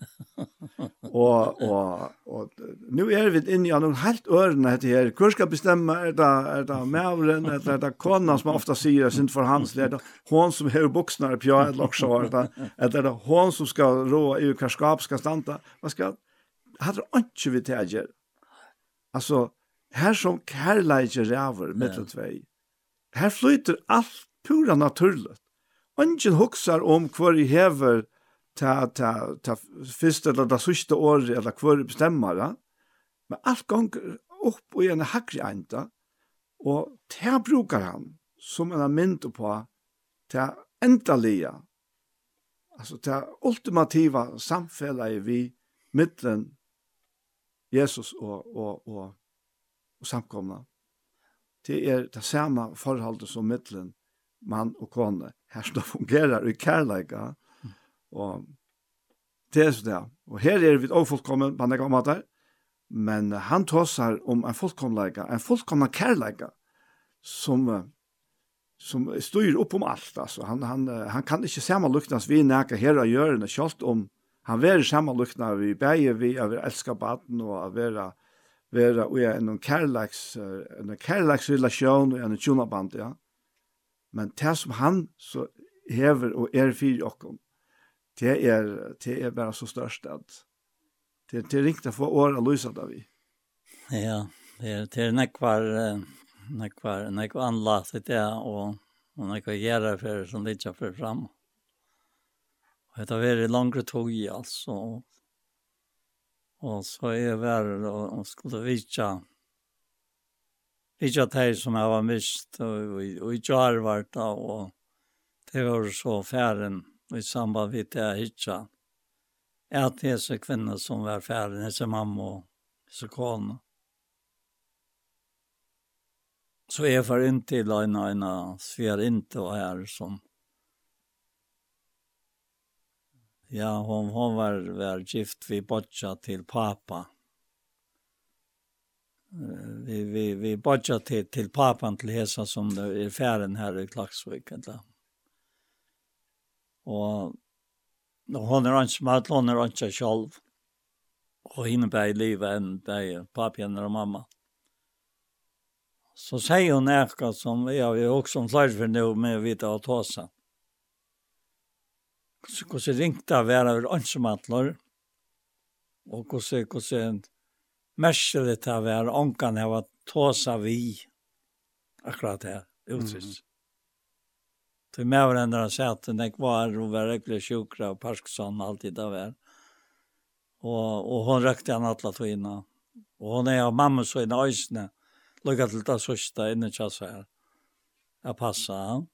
og, og, og nu er vi inne i noen helt ørene etter her. Hvor skal bestemme? Er det, er det mævren? Er det, er det kona som ofta sier sin for hans? Er det hon som har buksene på pjøret eller også? Er det, er det hon som skal rå i hva skap skal standa? Hva skal? Hadde det ikke vi tilgjør? Altså, her som kærleikje ræver mittel tvei. Her flyter alt pura naturligt. Ingen huxar om hver i hever ta, ta, ta fyrst eller ta sista år eller hver bestemmare. Men alt gonger upp og en hakri enda, og ta brukar han som en mynd på ta endalige, altså ta ultimativa samfellet vi mittlen Jesus og, og, og, og samkomna. Det er det samme forholdet som mittlen mann og kone. Her som fungerer i kærleika. Og det er så det. Og her er vi ofullkommen, man er gammel der. Men han tåsar om en fullkomleika, en fullkomna kærleika, som, som styr upp om allt. Alltså. Han, han, han kan ikke sammanluknas vi näka her og gjørende, kjalt om han veri sammanlukna vi beie vi av å elska baden og av å være og en kærleiks, en kærleiksrelasjon og en tjonaband, ja. Mm Men det som han så hever og er fyrir okkom, det er, det er bare så størst at det, det er riktig å få året løsat av vi. Ja, det er, det er nekvar, nekvar, nekvar anlatt det er, og, og nekvar gjerra for som litt for fram. Og det har vært langre tog i, altså. Og så er det vært og, og skulle vite, Ikke at jeg som jeg var mist, og i da, og det var så færen, i samband med det jeg Er At disse kvinner som var færen, disse mamma og disse kone. Så jeg får inn til en og en sver inte og her som Ja, hon, hon var, var gift vid botja til pappa vi vi vi bodja till till papan till hesa som det är färden här i Klaxvik eller. Och då hon är inte smart hon är inte själv. Och hinner på i livet än där papan och mamma. Så säger hon ärka som har vi också om flyg för nu med vita och tåsa. Så går så ringt av vara över. Och går så så merkelig til å være ångan här att tåsa vi akkurat her, utrist. Mm. Till mig var det ändå att när jag var og var verkligen sjukra og Parkinson alltid da var. Og, og hun røkte han alle tog innan. Och hon är av mamma så innan öjsne. Lycka til det sørste innan jag så här. Jag passade han.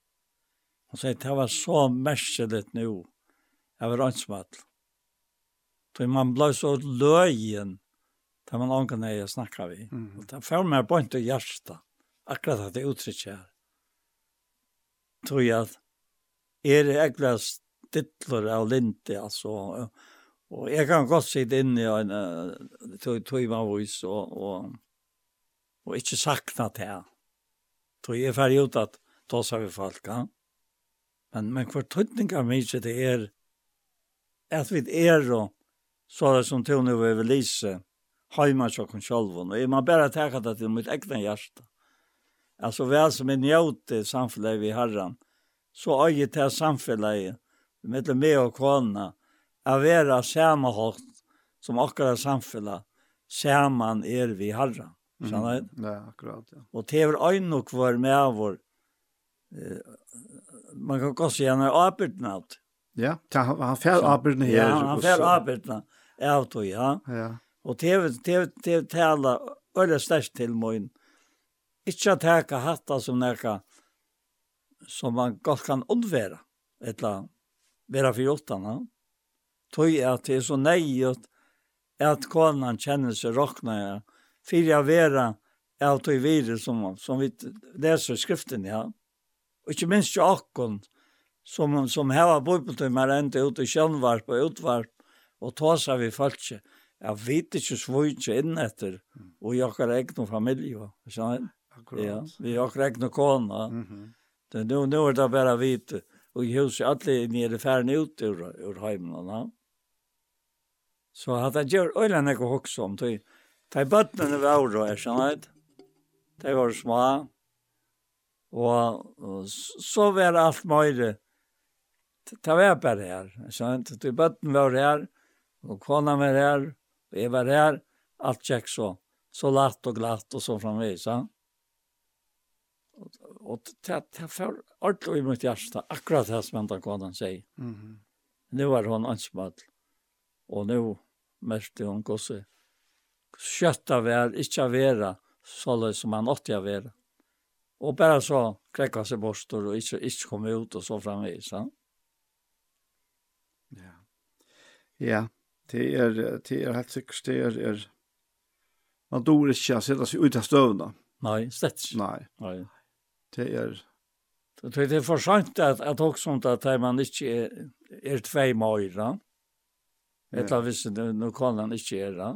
Hon säger det var så märkligt nå. Jeg var önsmatt. Så man ble så löjen Det var noen gang jeg snakket vi. Mm. Og det får mig bara inte hjertet. Akkurat at det uttrycker her. Tror jeg at er det egentlig stittlor av linte altså. Og jeg kan godt sitte inn i en tog man vis og, og och inte sakna det här. Tror jeg er ferdig ut at da sa vi folk. Ja? Men, men kvart tydning av mig det er at vi er og så er det som tog nu över Lise heima tjokken sjolvun. Og jeg man bare teka det til mitt egna hjärsta. Altså, vel som jeg njóti samfunnet vi herran, så øye til samfunnet med meg og kona, er vera samme hånd som akkurat samfunnet, saman er vi herran. Skjønner mm. Ja, akkurat, ja. Og til er øyne og kvar med vår, eh, man kan gå si han er alt. Ja, han fer arbeidende her. Ja, han fer arbeidende av tog, ja. Ja. Og det er det, det tala øyla størst til moin. Ikke at heka hatta som neka som man godt kan undværa, etla vera for jottana. Tøy at det er så neiot at konan kjenner seg rokna, ja, fyrir jeg vera av tøy virus som, som vi leser skriften, ja. Og ikke minst jo akkon som, som heva bøybeltøy mer enda ut i kjønvarp og utvarp og tåsa vi falskje jeg vet ikke så mye inn etter, og jeg har ikke noen familie, skjønner Akkurat. Ja, vi har ikke noen kone. Mm -hmm. Det, nu, nu er det bare vite, og jeg husker alle nere ferden ut ur, ur heimen, ja. Så hadde jeg gjort øyne ikke hokse om, tog, de bøttene var over, jeg skjønner De var små, og, og så var alt mye, det var bare her, skjønner De bøttene var her, og kona var her, Og jeg var her, alt gikk så, så latt og glatt og så framvis. Ja? Og, og det, er for ordentlig i mitt hjerte, akkurat det som hentan kodan sier. Mm -hmm. Nu var hon ansmad, og nu märkte hon gosse. Kjötta vär, ikkja vera, sådär som han åttja vera. Og bare så krekka seg bort, og ikke, ikke kom ut og så framvis. Ja. Ja. Ja, Det er, det er helt sikkert, det er, er man dår ikke å sette seg ut av støvnene. Nei, slett ikke. Nei. Nei. Det er... Det er for sant at, at også at man ikke er, er tvei mer, da. Et etter hvis det nå kan han ikke gjøre, da.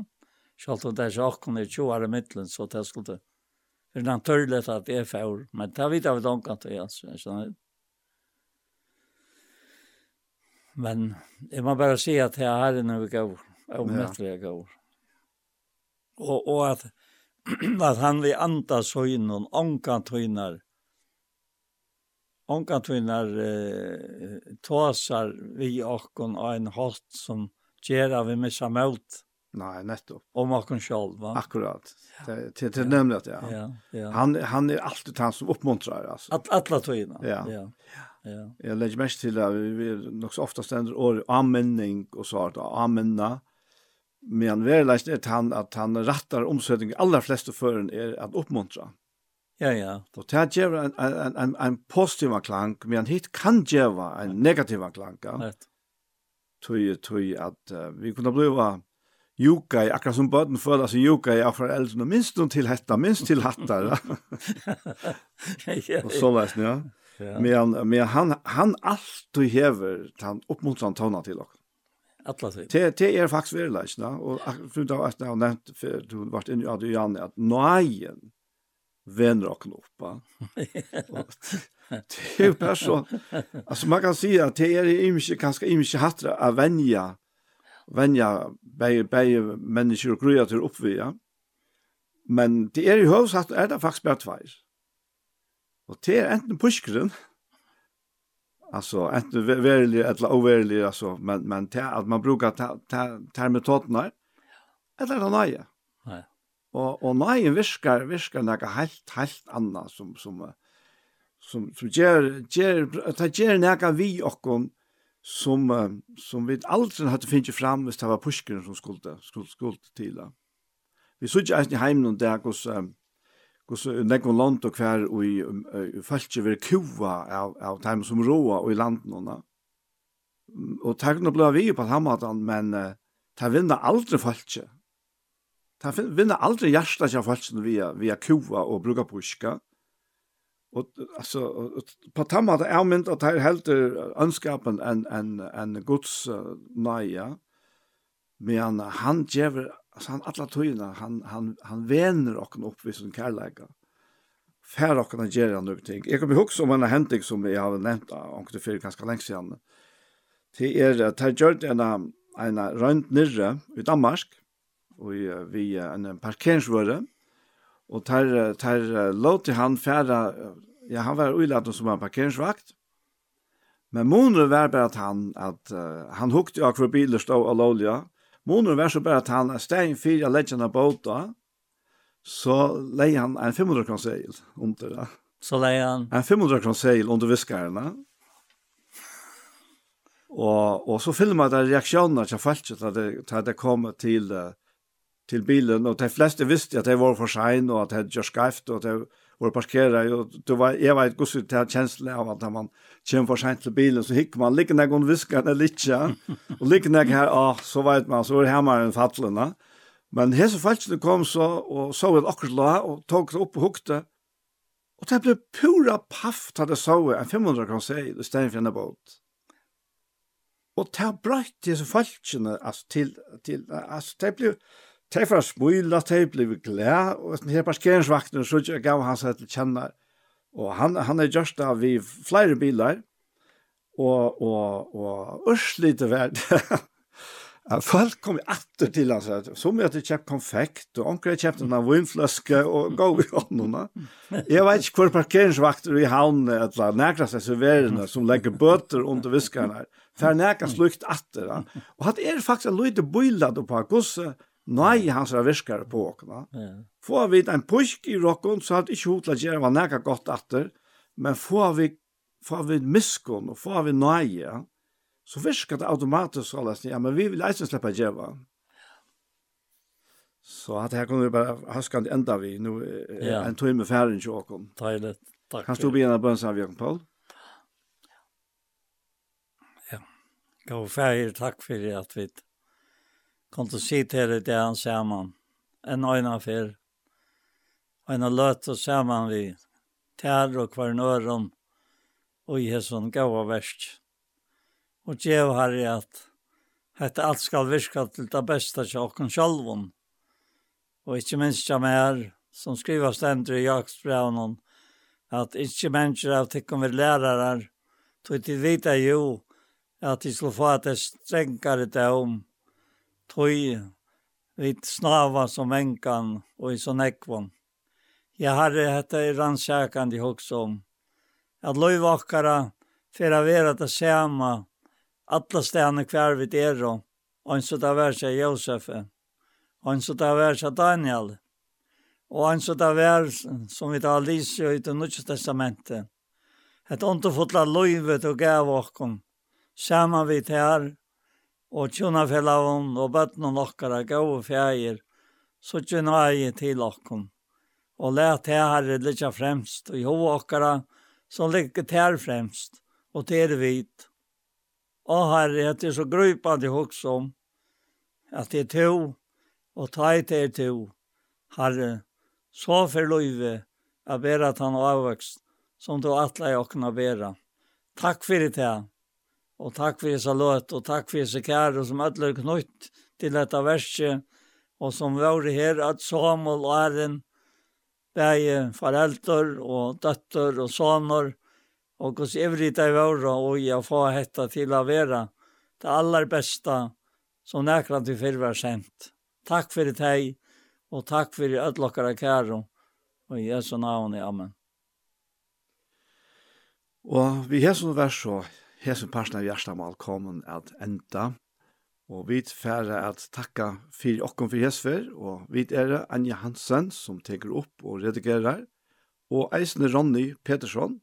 Selv om det er ikke akkurat i 20 år i midtelen, så det skulle det. Det er naturlig at det er fjord, men det vet jeg vel ikke at det er, skjønner du? Men jeg må bare si att jeg har en övergård. Omättliga jeg gård. Och, och at, at han vil anta höjnen, ånkan höjnar. Ånkan höjnar eh, tåsar vi åkon av en hatt som gör vi missa mot. Nej, nettopp. Om åkken själv, va? Akkurat. Det, det, det nämnde jag, ja. ja. ja. Han, han är alltid han som uppmuntrar. Alltså. Att, Alle tøyner. Ja. ja. ja. Ja. Jag lägger mest till att vi nog så ofta ständer år anmänning och så att anmänna. Men vi lägger att han att han rattar omsättning allra flesta fören är att uppmuntra. Ja, ja. Då tar jag en en en en positiv klang, men hit kan jag vara en negativ klang. Rätt. Tui tui att uh, vi kunde bliva Juka i akkurat som bøten føler seg Juka i av foreldrene, minst noen til hetta, minst til hattar. Og så løsne, ja. Ja. Men, men han, han alltid hever han oppmuntran tåna til dere. Alla tid. Det, det er är faktiskt verkligen. Och for det har jag nevnt, for du har vært inne i Adrian at nøyen venner og knoppa. Det er jo bare så. Altså, man kan si at det er ikke, inte ganska inte hattra att vänja begge bäge bäge människor och gröter uppvia. Men det er i huvudsak er det faktiskt bara tvär. Og det er enten puskeren, alltså enten verlig eller overlig alltså men men det att man brukar ta ta termitoterna eller det nej. Nej. Och och nej viskar viskar något helt helt annat som som som som ger ger ta ger något vi och som som vi aldrig hade finnit fram hvis det var puskeren som skulle skulle skulle till. Vi såg ju inte hem någon där hos um, Gus nekon land og kvar og i falske ver kua av av tæm som roa og i landnona. Og tækna blá vi på hamatan, men ta vinna aldri falske. Ta vinna aldri hjarta av falske via via kua og bruka puska. Og altså på tamma er mynd at her heldur ønskapen en en en guds uh, naja. Men han han gjever alltså han alla tøyna, han han han vänner och upp vid sån kärleka. Fär och kan göra något ting. Jag kommer ihåg som en hending som jag har nämnt onkel för ganska länge sedan. Det är att han gjorde en en runt nere i Danmark och vi en parkeringsvärde och tar tar låt han färra ja han var uilat som en parkeringsvakt Men månen var bara att han, att, uh, han hukte av hver biler stod av lovliga, Månen var så bare at han er stein fyrir av leggjene båta, så leier han en 500 kron seil under det. Så leier han? En 500 kron seil under viskarna. Og, og så filmer det reaksjoner til folk til det, til det kom til, til bilen, og de fleste visste at det var for sein, og at det gjør skreft, og at det och parkera og det var jag vet hur det här känslan av att man kör for sent till bilen så hick man ligger när hon viskar när litcha och ligger när här ah så vet man så är hammaren fallen men här så fallet det kom så och så ett akkurat la och tog upp og hukte. Och det blev pura paff hade så en 500 kan säga i stedet for en båt. Och det bröt det så fallet alltså till till alltså det blev Tei for smuila, tei blivi glea, og etter her parkeringsvakten, så jeg gav han seg til kjenne. Og han, han er gjørst av vi flere biler, og, og, og ørslite verd. folk kom atter til han, så som jeg hadde kjøpt konfekt, og onker jeg kjøpt en vinfløske, og gav i håndene. Jeg vet ikke hvor parkeringsvakter i havnen, eller nækra seg serverende, som legger bøter under viskerne her, for nærkast slukt atter. Og hatt er faktisk en løyde bøylad på hvordan Nei, hans er virkar på åkene. Ja. Får vi en pusk i rocken, så hadde ikke hotla gjerne var nækka godt atter, men får vi, får vi miskon og får vi nøye, så viskar det automatisk så lest, ja, men vi vil eisen slippe gjerne. Så at her kunne vi bare det enda vi, nu, ja. en tog med færen til åkken. Deilig, takk. Kan stå begynne bønnsavgjøkken, Paul? Ja, gav færen takk for at vi kom til å si til det han sammen. En øyne for. Øyne løt og sammen vi tær og kvarnøren og i hesson gav og verst. Og gjev her i at dette alt skal virka til det beste til åkken sjølven. Og ikke minst jeg mer, som skriver stendere i jaksbrevnen, at ikke mennesker av tikkum vi lærere, tog til vita jo, at de skulle få at det strengare om, tog vid snava som enkan og i sån ekvån. Jeg harre hette i rannsakand i hos om. At loivakkara för att vara det sama alla stene hver vid er og en så det var seg Josef og en så det var seg Daniel og en så det var som vi tar lyse i det Nya testamentet. Et åndefotla loivet og gav okkom saman vid her og tjona fellavun og bøtnen okkara gau fjægir, så tjona ei til okkom. Og let her herre litja fremst, og jo okkara, som ligger ter fremst, og ter vit. Og herre, det er så grupande hoks om, at det er to, og ta i til to, herre, så for løyve, a bera tan avvokst, som du atla i okkna bera. Takk fyrir det, Og takk for disse løt, og takk for disse kære som alle er knytt til dette verset, og som var her at Samuel og Æren, begge foreldre og døtter og sønner, og hos ivrig de var, og jeg får hette til å være det aller beste som nekran til før var sendt. Takk for det hei, og takk for det ødlokkere kære, og i Jesu navn, amen. Og vi har sånn vers så, hesen parten av hjertemål kommer at enda. Og vi færre at takka fyrir okkom fyrir hesfer, og vi er Anja Hansen som teker opp og redigerer, og eisne Ronny Petersson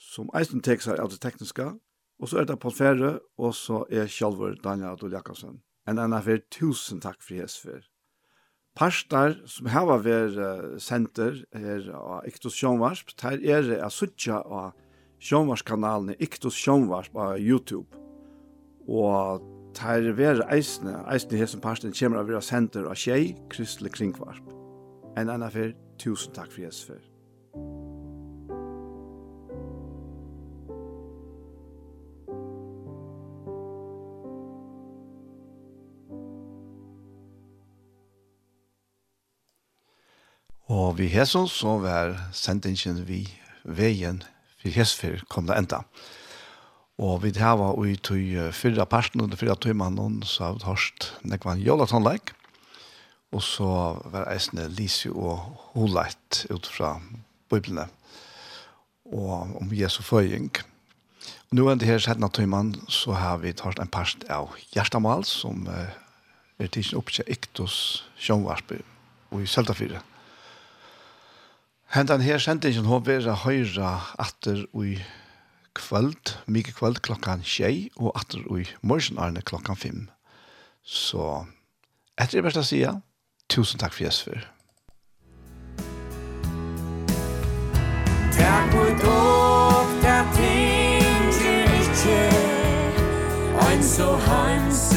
som eisne teker seg av det tekniska, og så er det Paul Færre, og så er Kjallvor Daniel Adol Jakobsen. En enn affær, tusen takk fyrir hesfer. Parstar som hava ver uh, senter her av Ektos Sjånvarsp, der er det er suttja av sjånvarskanalene Iktus Sjånvars på YouTube. Og tar vera eisne, eisne her som parsten kommer av vera senter av tjei, kristelig kringvarp. En annan fyr, tusen takk for Jesus fyr. Og vi hesson så var sendingen vi veien for hestfer kom det enda. Og vi hava ui tui fyrra parten under fyrra tøymannen, så har vi hørst nekvann jolatanleik, og så var eisne lisi og Holeit ut fra Bibelene, og om Jesu føying. Og nu enn det her settene tøymannen, så har vi hørst en part av Gjerstamal, som er tidsen oppkje Iktus Sjønvarsby, og i Søltafyret. Hentan her sendingen hon vera høyra atter i kvöld, mykje kvöld klokkan tjei, og atter i ui morgenarne klokkan fem. Så etter det beste å si, tusen takk for Jesper. Takk for dog, takk ting til ikke, og en så hans